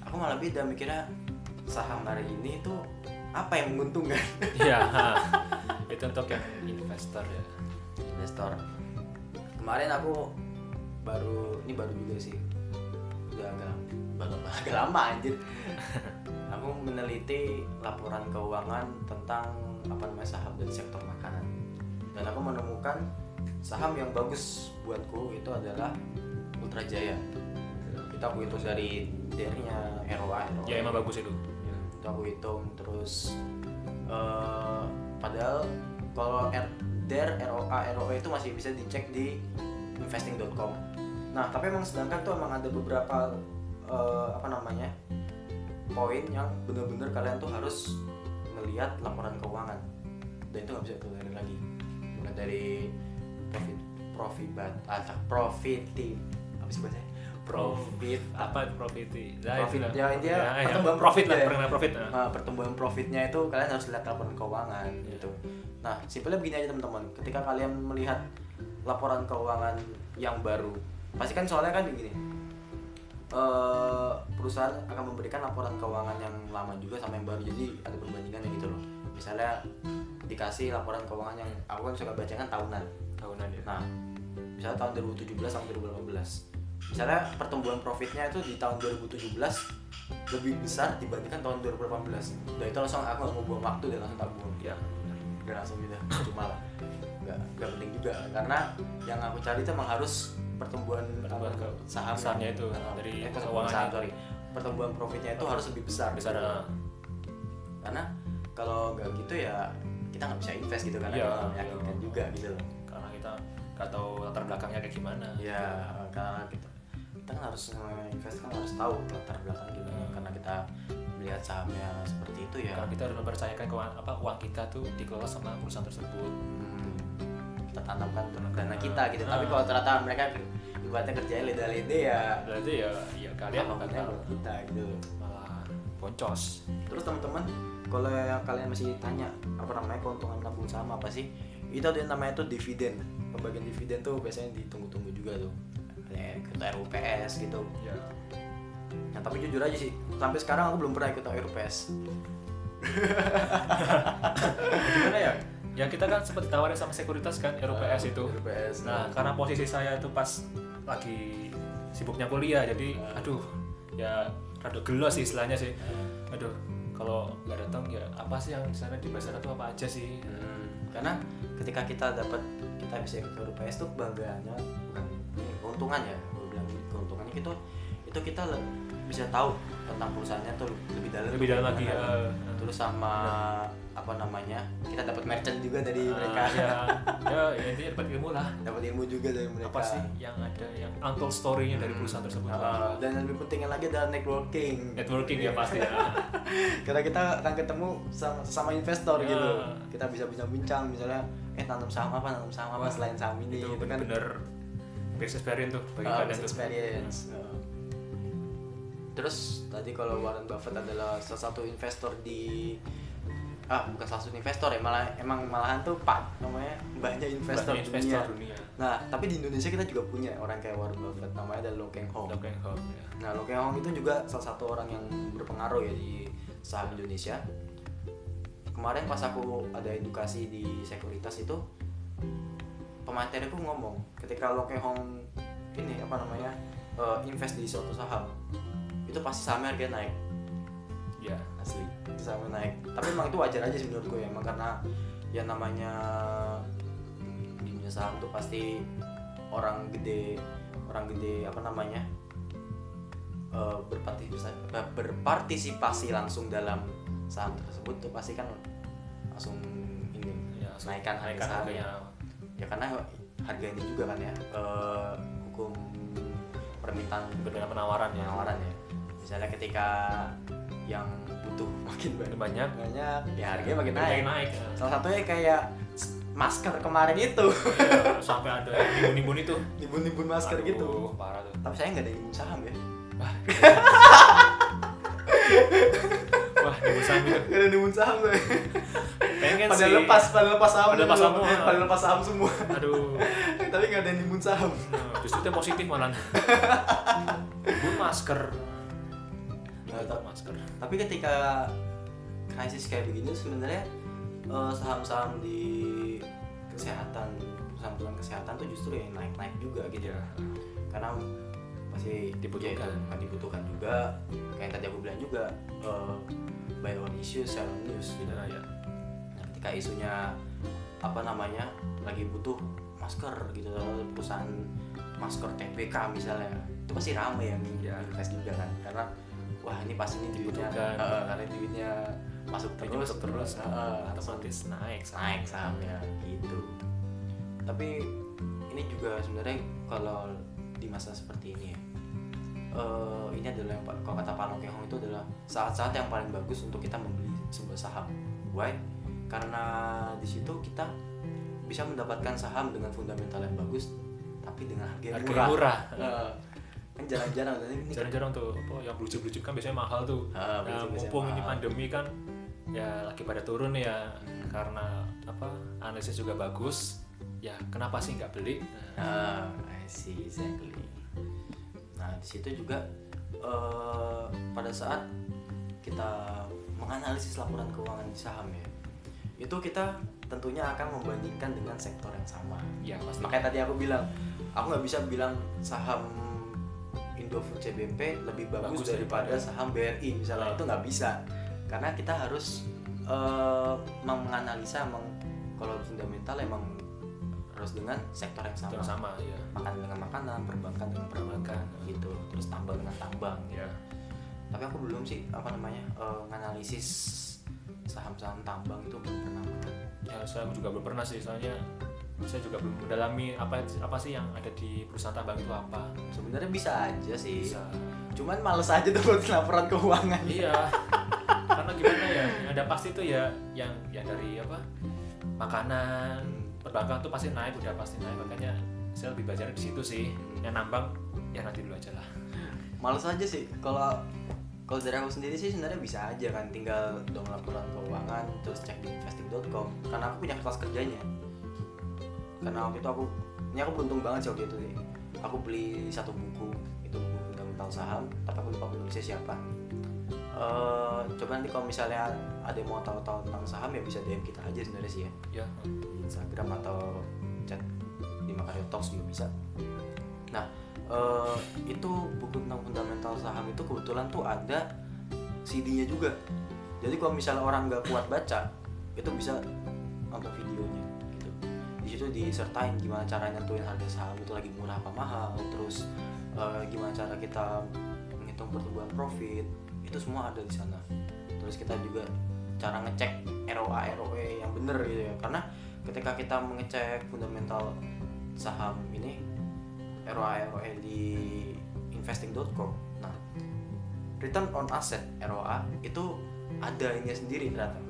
Aku malah beda mikirnya saham hari ini tuh apa yang menguntungkan? Ha. itu untuk yang investor ya. investor. Kemarin aku baru ini baru juga sih. Udah agak baru agak lama anjir. Aku meneliti laporan keuangan tentang apa namanya saham dari sektor makanan. Dan aku menemukan saham yang bagus buatku itu adalah Ultra Jaya itu aku hitung dari DR-nya ROA, ROA. Ya emang bagus itu. itu aku hitung. Terus eh, padahal kalau R, DER, ROA, ROE itu masih bisa dicek di investing.com nah tapi emang sedangkan tuh emang ada beberapa eh, apa namanya poin yang bener-bener kalian tuh harus melihat laporan keuangan. Dan itu nggak bisa ditolerir lagi. Mulai dari profit profit bat atau profiti apa sih bahasanya profit apa profit nah, Profit, ya, intinya ya, pertumbuhan profit lah ya. perkembangan profit nah. Nah, pertumbuhan profitnya itu kalian harus lihat laporan keuangan Iya. gitu. Nah, simpelnya begini aja teman-teman. Ketika kalian melihat laporan keuangan yang baru, pasti kan soalnya kan begini. eh, perusahaan akan memberikan laporan keuangan yang lama juga sama yang baru. Jadi ada perbandingannya gitu loh. Misalnya dikasih laporan keuangan yang aku kan suka baca kan tahunan. Tahunan ya Nah, misalnya tahun 2017 sampai 2018. Misalnya pertumbuhan profitnya itu di tahun 2017 lebih besar dibandingkan tahun 2018. Dan itu langsung aku nggak mau buang waktu dan langsung tak buang. ya Udah langsung gitu, cuma lah. Gak, gak penting juga karena yang aku cari itu emang harus pertumbuhan Pertumbuhan apa, ke- saham besarnya itu, dari eh, pertumbuhan keuangannya saham, sorry. pertumbuhan profitnya itu harus lebih besar besar gitu. karena kalau nggak gitu ya kita nggak bisa invest gitu karena Iya, kita nggak meyakinkan iya. juga gitu loh tahu latar belakangnya kayak gimana ya karena kita kita kan harus invest kan harus tahu latar belakang gimana Hmm. karena kita melihat sahamnya seperti itu ya. Karena kita harus mempercayakan keuangan apa uang kita tuh dikelola sama perusahaan tersebut. Hmm, kita tanamkan dana Ah. kita gitu. Tapi Ah. kalau ternyata mereka ibaratnya kerjanya leda-lede ya. Berarti ya ya kalian bakal buat kita gitu? Malah boncos. Terus teman-teman kalau yang kalian masih tanya apa namanya keuntungan nabung saham apa sih itu ada yang namanya tuh dividen. Pembagian dividen tuh biasanya ditunggu-tunggu juga tuh. Kayak ikut RUPS gitu. Ya. Nah tapi jujur aja sih, sampai sekarang aku belum pernah ikut RUPS. gimana ya? Ya kita kan sempat ditawarin sama sekuritas kan RUPS itu. RUPS. nah karena posisi saya itu pas lagi sibuknya kuliah jadi aduh ya rada gelo sih istilahnya sih. Aduh kalau nggak datang ya apa sih yang di sana di sana tuh apa aja sih? Hmm, karena ketika kita dapat kita bisa ikut RUPS tuh kebanggaannya bukan ini keuntungan ya, gue bilang. Keuntungannya itu itu kita bisa tahu tentang perusahaannya tuh lebih dalam lebih dalam lagi ya terus sama apa namanya kita dapat merchant juga dari Ah, mereka. ya ya ya intinya dapat ilmu lah. Dapat ilmu juga dari mereka. Apa sih yang ada yang untold story-nya dari perusahaan tersebut? Ah, dan yang lebih pentingnya lagi adalah networking. Networking ya pasti ya. Karena kita akan ketemu sama, sama investor Ya. gitu. Kita bisa bisa bincang misalnya eh tanam saham apa tanam saham apa selain saham ini itu itu kan. best experience tuh bagi Ah, kalian tuh. experience Ah. Terus tadi kalau Warren Buffett adalah salah satu investor di ah bukan salah satu investor ya malah emang malahan tuh pak namanya banyak investor, Banyak investor dunia. dunia nah tapi di Indonesia kita juga punya orang kayak Warren Buffett namanya ada Lo Keng Hong Lo Keng Hong ya. Nah, Lo Keng Hong itu juga salah satu orang yang berpengaruh ya di saham Indonesia. Kemarin pas aku ada edukasi di sekuritas itu pemateri aku ngomong ketika Lo Keng Hong ini apa namanya eh, invest di suatu saham itu pasti sahamnya harganya naik. Ya asli. Itu sahamnya naik. Tapi emang itu wajar aja sih menurutku ya. Emang karena yang namanya di dunia saham tuh pasti orang gede orang gede apa namanya eh, berpartisipasi berpartisipasi langsung dalam saham tersebut tuh pasti kan langsung ini ya naikkan harga sahamnya. harganya. Ya karena harga ini juga kan ya eh, hukum permintaan berbeda penawaran ya. penawaran ya misalnya ketika yang butuh makin banyak banyak. banyak ya harganya makin naik. naik ya. salah satunya kayak masker kemarin itu. Iya, sampai ada yang nimbun-nimbun itu. Nimbun-nimbun masker Aduh, gitu. parah tuh. Tapi saya nggak ada nimbun saham ya wah. Nimbun saham itu. Nggak ada nimbun saham gue pengen pada sih lepas pada lepas saham Pada lepas dulu. semua. pada lepas saham semua. Aduh. Tapi nggak ada nimbun saham. Nah, justru itu yang positif malah. Nimbun masker Nah, tapi- masker. Tapi ketika krisis kayak begini sebenarnya eh, saham-saham di kesehatan perusahaan-perusahaan kesehatan tuh justru yang naik-naik juga gitu ya. Karena masih Dibutuhkan. ya kan dibutuhkan juga. Kayak yang tadi aku bilang juga uh, buy on issue sell on news gitu. Ya. Nah, ketika isunya apa namanya lagi butuh masker gitu perusahaan masker TPK misalnya itu pasti ramai yang Ya. invest juga kan. Karena wah ini pasti ini duitnya. Dibutuhkan. uh, karena duitnya masuk terus masuk terus uh, otomatis naik naik sahamnya gitu. Tapi ini juga sebenarnya kalau di masa seperti ini ya eh, ini adalah yang kalau kata Pak Long Keng Hong itu adalah saat-saat yang paling bagus untuk kita membeli sebuah saham. Why? Karena di situ kita bisa mendapatkan saham dengan fundamental yang bagus tapi dengan harga yang harga murah, murah. Eh, kan jarang-jarang dan ini jarang-jarang tuh apa yang blujuk-blujuk kan biasanya mahal tuh. Ah, nah, mumpung ini pandemi kan ya lagi pada turun ya karena apa analisis juga bagus ya kenapa sih nggak beli? Ah, Nah, I see exactly. Nah, di situ juga eh, pada saat kita menganalisis laporan keuangan di saham ya, itu kita tentunya akan membandingkan dengan sektor yang sama. ya pasti. Makanya tadi aku bilang, aku nggak bisa bilang saham Indofood CBMP lebih bagus, Bagus daripada daripada- saham BRI misalnya itu nggak bisa, karena kita harus eh, menganalisa emang kalau fundamental emang harus dengan sektor yang sama. Sama ya makan dengan makanan, perbankan dengan perbankan gitu, terus tambang dengan tambang. ya Tapi aku belum sih apa namanya eh, nganalisis saham-saham tambang itu belum pernah. ya saya juga belum pernah sih soalnya saya juga belum mendalami apa apa sih yang ada di perusahaan tambang itu apa. Sebenarnya bisa aja sih, bisa. Cuman males aja tuh buat laporan keuangan. iya. Karena gimana ya yang ada pasti tuh ya yang yang dari apa makanan perbankan tuh pasti naik udah pasti naik. Makanya saya lebih belajar di situ sih. Yang nambang ya nanti dulu aja lah. Males aja sih. Kalau kalau dari aku sendiri sih sebenarnya bisa aja kan. Tinggal dong laporan keuangan terus cek di investing.com karena aku punya kelas kerjanya karena waktu itu aku ini aku beruntung banget sih waktu itu aku beli satu buku itu buku fundamental saham tapi aku lupa penulisnya siapa Eh, coba nanti kalau misalnya ada yang mau tahu-tahu tentang saham ya bisa DM kita aja sebenarnya sih ya ya di Instagram atau chat di Makario Talks juga bisa. Nah, eh, itu buku tentang fundamental saham itu kebetulan tuh ada CD-nya juga. Jadi kalau misalnya orang nggak kuat baca, itu bisa. Di situ disertain gimana cara nentuin harga saham itu lagi murah apa mahal, terus eh, gimana cara kita menghitung pertumbuhan profit, itu semua ada di sana. Terus kita juga cara ngecek ROA ROE yang bener gitu ya karena ketika kita mengecek fundamental saham ini ROA ROE di investing.com nah return on asset ROA itu ada ini sendiri ternyata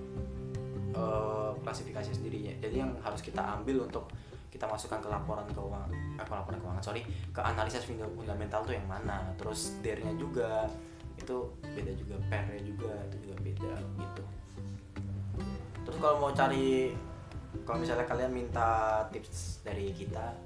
Eh, klasifikasi sendirinya. Jadi yang harus kita ambil untuk kita masukkan ke laporan keuangan eh, ke laporan keuangan sorry ke analisis funda- fundamental tuh yang mana terus dernya juga itu beda juga pairnya juga itu juga beda gitu. Terus kalau mau cari kalau misalnya kalian minta tips dari kita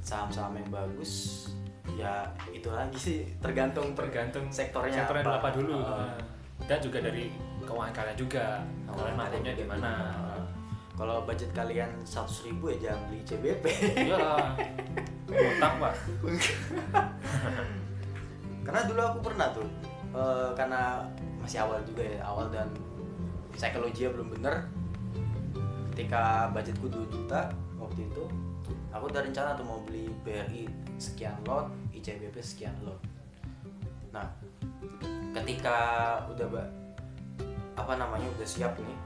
saham-saham yang bagus ya itu lagi sih tergantung tergantung sektornya sektornya apa. apa, dulu. Uh, dan juga dari keuangan kalian juga. Kalian mampunya di mana Uh, kalau budget kalian 100.000 ribu ya jangan beli CBP iyalah utang pak. Karena dulu aku pernah tuh eh, karena masih awal juga ya awal dan psikologi belum bener. Ketika budgetku 2 juta waktu itu aku udah rencana tuh mau beli BRI sekian lot ICBP sekian lot. Nah ketika udah apa namanya udah siap nih.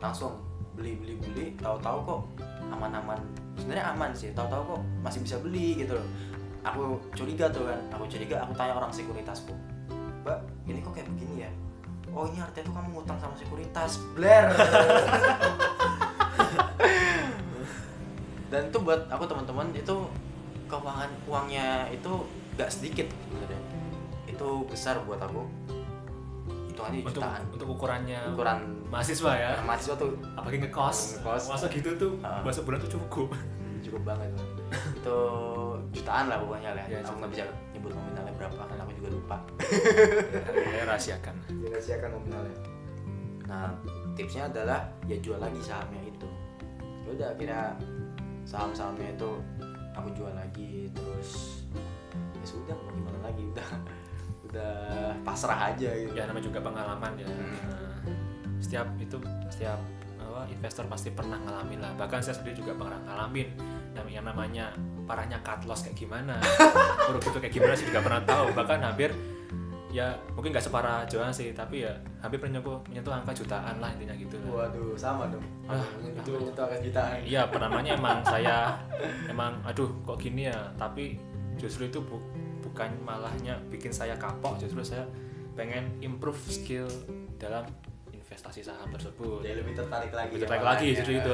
Langsung beli beli beli. Tahu-tahu kok aman-aman. Sebenarnya aman sih. Tahu-tahu kok masih bisa beli gitu loh. Aku curiga tuh kan. Aku curiga aku tanya orang sekuritasku. Mbak ini kok kayak begini ya? Oh ini artinya tuh kamu ngutang sama sekuritas. Blair dan itu buat aku teman-teman itu keuangan uangnya itu gak sedikit sebenarnya. Itu besar buat aku hitungannya untuk jutaan. untuk ukurannya ukuran mahasiswa ya. mahasiswa tuh. Apalagi ngekos. Ngekos. masa gitu tuh Ah. masa bulan tuh cukup. Cukup banget. Bang. itu jutaan lah pokoknya lah. Ya, aku nggak bisa nyebut nominalnya berapa karena aku juga lupa. Ya rahasiakan. Dirahasiakan nominalnya. Nah tipsnya adalah ya jual lagi sahamnya itu. Ya udah akhirnya saham-sahamnya itu aku jual lagi terus ya sudah mau gimana lagi? Udah udah pasrah aja gitu. Ya namanya juga pengalaman ya. Hmm. Nah, setiap itu setiap apa, investor pasti pernah ngalamin lah. Bahkan saya sendiri juga pernah ngalamin. Yang namanya parahnya cut loss kayak gimana buruk itu kayak gimana sih juga pernah tahu. Bahkan hampir ya mungkin nggak separah Johan sih tapi ya hampir menyentuh menyentuh angka jutaan lah intinya gitu waduh sama dong. Ah, itu itu- itu akan jutaan. Iya pertamanya emang saya emang aduh kok gini ya? Tapi justru itu bu- bukan malahnya bikin saya kapok justru saya pengen improve skill dalam investasi saham tersebut jadi lebih tertarik lagi Lebih ya tertarik lagi makanya. justru itu.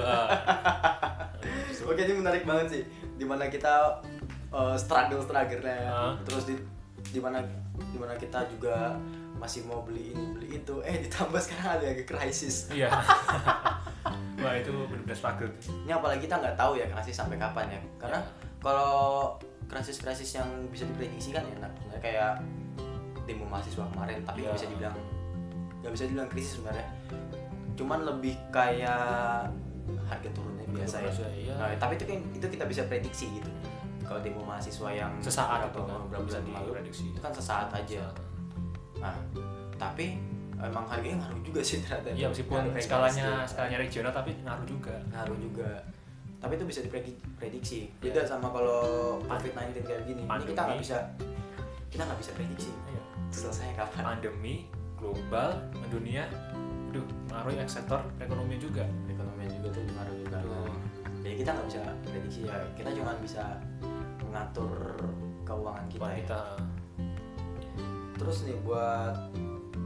Justru- Oke ini menarik banget sih di mana kita uh, struggle struggle Ah. terus di di mana di mana kita juga masih mau beli ini beli itu eh ditambah sekarang ada lagi krisis iya wah itu benar-benar struggle ini apalagi kita nggak tahu ya krisis sampai kapan ya karena Ya. kalau krisis-krisis yang bisa diprediksi kan enak. Sebenarnya kayak demo mahasiswa kemarin tapi nggak Ya. bisa dibilang nggak bisa dibilang krisis sebenarnya. Cuman lebih kayak harga turunnya biasa ya. iya. Nah, tapi itu kan itu kita bisa prediksi gitu. Kalau demo mahasiswa yang sesaat beberapa- kan beberapa bulan lalu, diprediksi. itu kan sesaat aja. Nah tapi emang harganya ngaruh juga sih ternyata. Iya meskipun skalanya prediksi. skalanya regional tapi ngaruh juga. Ngaruh juga tapi itu bisa diprediksi Iya. beda sama kalau covid 19 kayak gini. Ini kita nggak bisa kita nggak bisa prediksi. Iya. selesai kapan? Pandemi global mendunia aduh ngaruh ya sektor ekonomi juga. Ekonomi juga tuh ngaruh juga. Aduh. jadi kita nggak bisa prediksi. Ya kita cuma bisa mengatur keuangan kita, ya. kita. Terus nih buat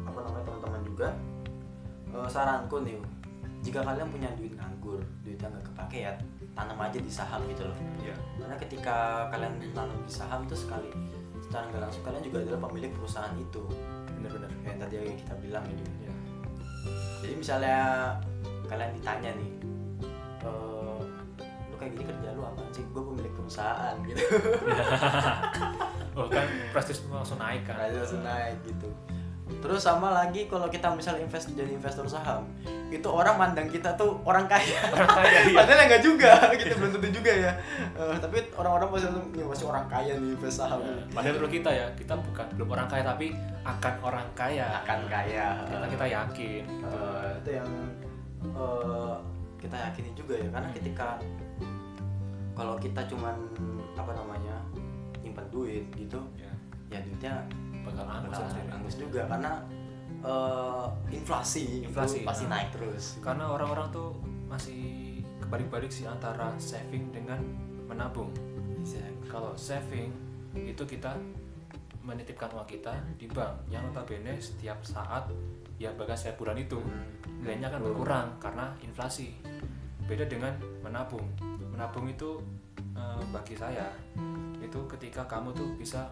apa namanya teman-teman juga eh, saranku nih jika kalian punya duit nganggur duitnya nggak kepake ya tanam aja di saham gitu loh. Ya karena ketika kalian tanam di saham tuh sekali secara nggak langsung kalian juga adalah pemilik perusahaan itu. Benar-benar kayak tadi yang kita bilang gitu ya jadi misalnya kalian ditanya nih lu kayak gini kerja lu apa sih? Gue pemilik perusahaan gitu. Oh kan prestis langsung naik kan? Langsung naik gitu terus sama lagi kalau kita misalnya invest jadi investor saham itu orang mandang kita tuh orang kaya. Orang kaya iya. Padahal enggak juga gitu belum tentu juga ya. Eh, tapi orang-orang pasti "Nih, masih orang kaya nih invest saham. Ya, padahal menurut kita ya kita bukan belum orang kaya tapi akan orang kaya. Akan kaya. Kita kita yakin gitu. Eh, itu yang eh, kita yakini juga ya. Karena ketika kalau kita cuman apa namanya nyimpan duit gitu ya ya duitnya bakal angus bakal angus juga karena eh, inflasi. Inflasi, itu pasti nah. naik terus. Karena orang-orang tuh masih kebalik-balik sih antara saving dengan menabung. Kalau saving itu kita menitipkan uang kita di bank. Yang notabene setiap saat ya bahkan setiap bulan itu nilainya akan berkurang karena inflasi. Beda dengan menabung. Menabung itu eh, bagi saya itu ketika kamu tuh bisa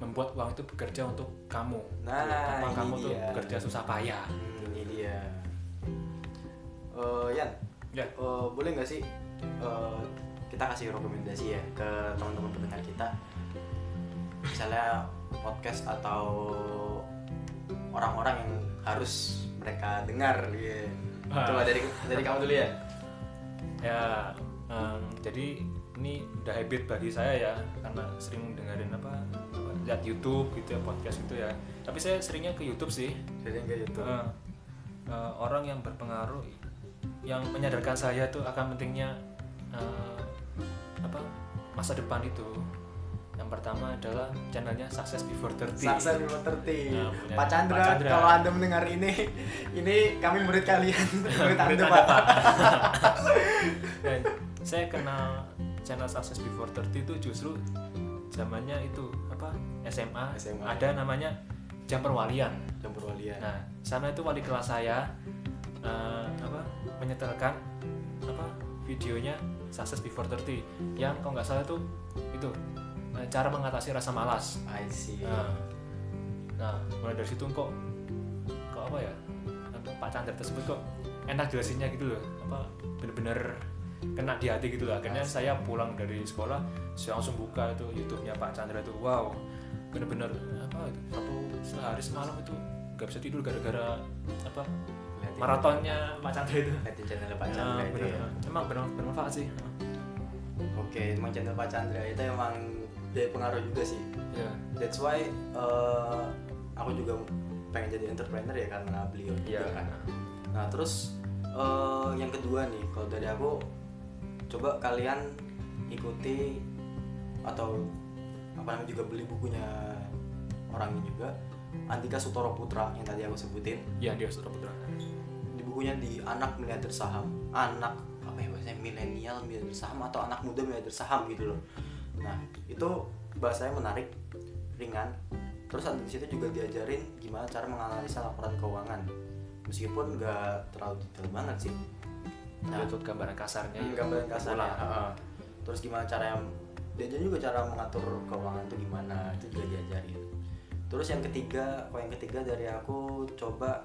membuat uang itu bekerja untuk kamu. Nah, tanpa ini kamu tuh dia. bekerja susah payah. Hmm, ini dia. Eh, Yan ya. eh, boleh nggak sih eh, kita kasih rekomendasi ya ke teman-teman pendengar kita? Misalnya podcast atau orang-orang yang harus mereka dengar ya. Coba dari dari kamu dulu ya. Ya em, jadi ini udah habit bagi saya ya karena sering dengerin apa lihat YouTube gitu ya podcast itu ya. Tapi saya seringnya ke YouTube sih. Jadi nggak YouTube. Eh, eh, orang yang berpengaruh yang menyadarkan saya tuh akan pentingnya eh, apa masa depan itu. Yang pertama adalah channelnya Success Before 30 Sukses Before 30 Nah, Pak Chandra, Pak Chandra. kalau anda mendengar ini ini kami murid kalian murid anda pak. Pak. Dan saya kenal channel Success Before 30 itu justru zamannya itu apa SMA, SMA. ada namanya jam perwalian. Jam perwalian. Nah sana itu wali kelas saya eh, apa menyetelkan apa videonya Success Before 30 yang kalau nggak salah tuh itu eh, cara mengatasi rasa malas. I see. Nah, nah mulai dari situ kok kok apa ya Pak Chandra tersebut kok enak jelasinnya gitu loh apa bener-bener kena di hati gitu. Loh akhirnya saya pulang dari sekolah saya langsung buka itu YouTube-nya Pak Chandra itu. Wow bener-bener apa itu satu sehari semalam itu nggak bisa tidur gara-gara apa maratonnya Pak Chandra itu. Lihatin channel Pak Nah, Chandra itu bener, ya emang bener bermanfaat sih. Oke emang channel Pak Chandra itu emang dia pengaruh juga sih. Ya. That's why eh, aku juga pengen jadi entrepreneur ya karena beliau Iya. juga kan. Nah terus eh, yang kedua nih kalau dari aku coba kalian ikuti atau apa namanya juga beli bukunya orang ini juga Andika Sutoro Putra yang tadi aku sebutin. Ya dia Sutra Putra. Di bukunya di anak miliarder saham anak apa ya bahasanya milenial miliarder saham atau anak muda miliarder saham gitu loh. Nah itu bahasanya menarik ringan. Terus di situ juga diajarin gimana cara menganalisa laporan keuangan. Meskipun nggak terlalu detail banget sih nah, itu gambaran kasarnya Hmm, ya. gambaran kasarnya. terus gimana cara yang diajarin juga cara mengatur keuangan itu gimana itu juga diajarin. Terus yang ketiga yang ketiga dari aku coba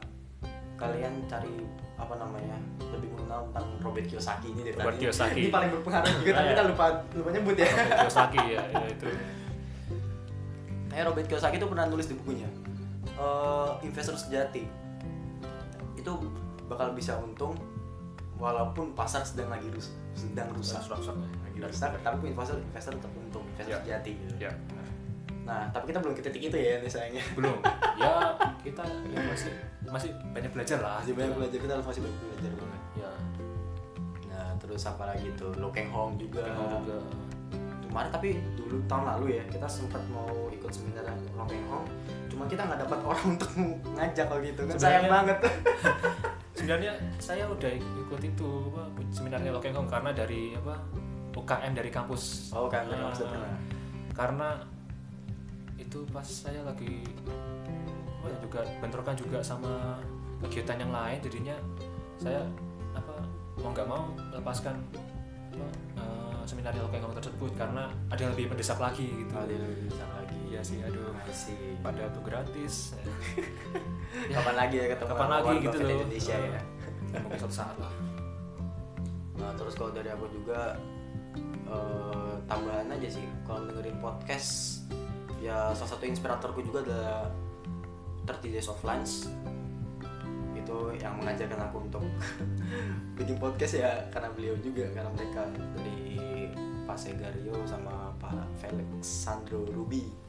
kalian cari apa namanya lebih mengenal tentang Robert Kiyosaki ini dari Robert tadi. Kiyosaki. ini paling berpengaruh juga tapi kita ya. lupa lupa nyebut ya. Robert Kiyosaki ya, ya itu. Eh Robert Kiyosaki itu pernah nulis di bukunya. Eh, investor sejati. Itu bakal bisa untung walaupun pasar sedang lagi rus sedang rusak. Rusak. Lagi rusak tapi investor investor tetap untung investor Ya. sejati gitu. ya. Nah tapi kita belum ke titik itu ya nih sayangnya. Belum. Ya kita ya masih masih banyak belajar lah. Masih banyak belajar kita masih banyak belajar banget ya. Nah terus apa lagi tuh? Lo Keng Hong juga. Kemarin tapi dulu tahun lalu ya kita sempat mau ikut seminar Lo Keng Hong. Cuma kita nggak dapat orang untuk ngajak kalau gitu kan. Sayang banget sebenarnya saya udah ikut itu apa seminarnya karena dari apa UKM dari kampus. Oh kan Ah, maksudnya karena itu pas saya lagi oh ya juga bentrokan juga sama kegiatan yang lain jadinya saya apa mau nggak mau melepaskan apa, eh, seminar Lokeng Hong tersebut karena ada yang lebih mendesak lagi gitu. Oh, dia lebih bisa lagi iya sih aduh. I see. pada tuh gratis. Kapan lagi ya ketemu kapan lagi gitu loh. Indonesia ya? Ya mungkin suatu saat lah. Nah terus kalau dari aku juga eh, tambahan aja sih. Kalau dengerin podcast ya salah satu inspiratorku juga adalah 30 Days of Lunch. Itu yang mengajarkan aku untuk bikin podcast ya karena beliau juga karena mereka dari Pak Segario sama Pak Felix Sandro Ruby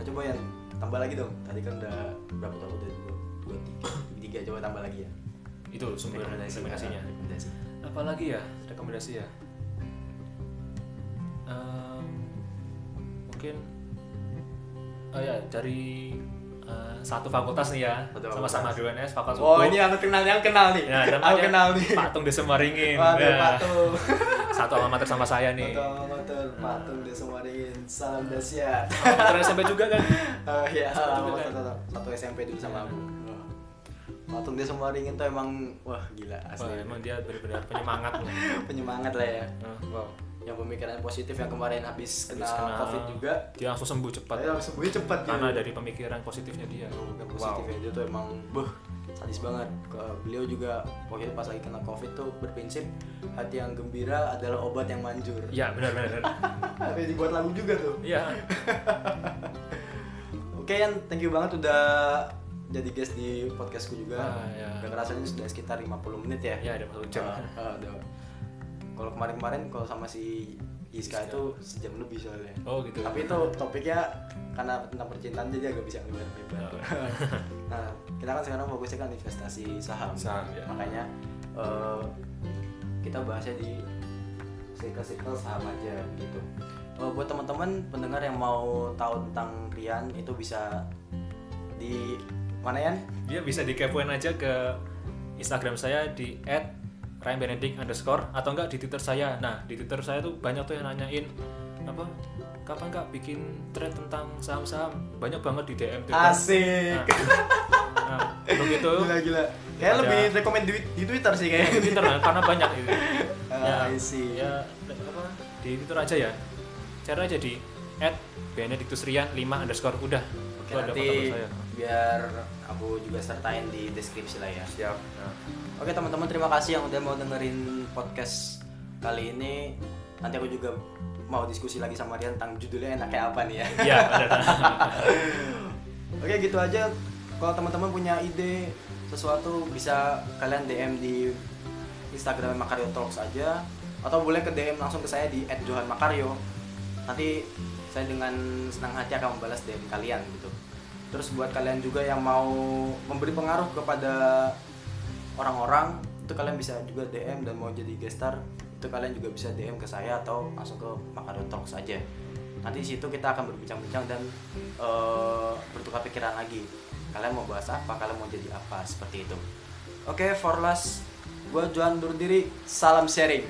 nah coba yang tambah lagi dong tadi kan udah berapa tahun udah dua, dua tiga tiga coba tambah lagi ya itu sumber rekomendasinya rekomendasi apalagi ya rekomendasi ya Em, mungkin oh ya dari eh, satu fakultas nih ya sama-sama fakultas. DUNS fakultas Oh Hukum. ini aku kenal yang kenal nih. ya aku kenal nih. Patung Desa Maringin Waduh Ya, patung. satu alma mater sama saya nih Patung motor patung desa Maringin. Salam. Alma mater SMP juga kan Oh iya, Satu satu, juga kan? satu, satu SMP dulu sama aku. patung dia semua ringin tuh emang wah gila Wah, asli emang dia benar-benar penyemangat loh. penyemangat lah ya wow. yang pemikiran positif yang kemarin habis kena, Habis kena- covid juga Dia langsung sembuh cepat. Saya sembuhnya cepat gitu. Karena dari pemikiran positifnya dia. Bukan positif ya dia tuh emang beh sadis banget beliau juga waktu itu pas lagi kena covid tuh berprinsip hati yang gembira adalah obat yang manjur Ya, benar-benar. tapi dibuat lagu juga tuh Iya. oke Yan thank you banget udah jadi guest di podcastku juga Ah, ya. udah ngerasa ini sudah sekitar 50 menit ya Ya, ada jam. Ah, ah, kalau kemarin-kemarin kalau sama si Iska Iska. itu sejam lebih soalnya Oh, gitu. tapi itu topiknya karena tentang percintaan jadi agak bisa lebar-lebar Oh. nah kita kan sekarang fokusnya kan investasi saham, Saham, ya. makanya eh, kita bahasnya di circle-circle saham aja gitu Eh, buat teman-teman pendengar yang mau tahu tentang Rian itu bisa di mana ya Dia bisa dikepoin aja ke Instagram saya di @ryanbenedict underscore atau enggak di Twitter saya. Nah di Twitter saya tuh banyak tuh yang nanyain apa kapan kak bikin thread tentang saham-saham banyak banget di DM tuh. asik Nah, untuk itu gila gila kayak Ada- lebih rekomend di, di Twitter sih di kayaknya Twitter lah, karena banyak itu. I see. ya apa di Twitter aja ya. Cara aja di @benedictusrian 5 underscore udah. Oke Itu ada nanti saya. biar aku juga sertain di deskripsi lah ya. Siap. Nah, Oke teman-teman terima kasih yang udah mau dengerin podcast kali ini. Nanti aku juga mau diskusi lagi sama Rian tentang judulnya enaknya apa nih ya. ya ada. Oke gitu aja. Kalau teman-teman punya ide sesuatu bisa kalian DM di Instagram Makario Talks aja atau boleh ke DM langsung ke saya di @johanmakario. Nanti saya dengan senang hati akan membalas DM kalian gitu. Terus buat kalian juga yang mau memberi pengaruh kepada orang-orang itu kalian bisa juga DM dan mau jadi gestar itu kalian juga bisa DM ke saya atau langsung ke Makario Talks aja. Nanti di situ kita akan berbincang-bincang dan eh, bertukar pikiran lagi kalian mau bahas apa? Kalian mau jadi apa? Seperti itu. Oke okay, for last gue Juan Durdiri diri. Salam sharing.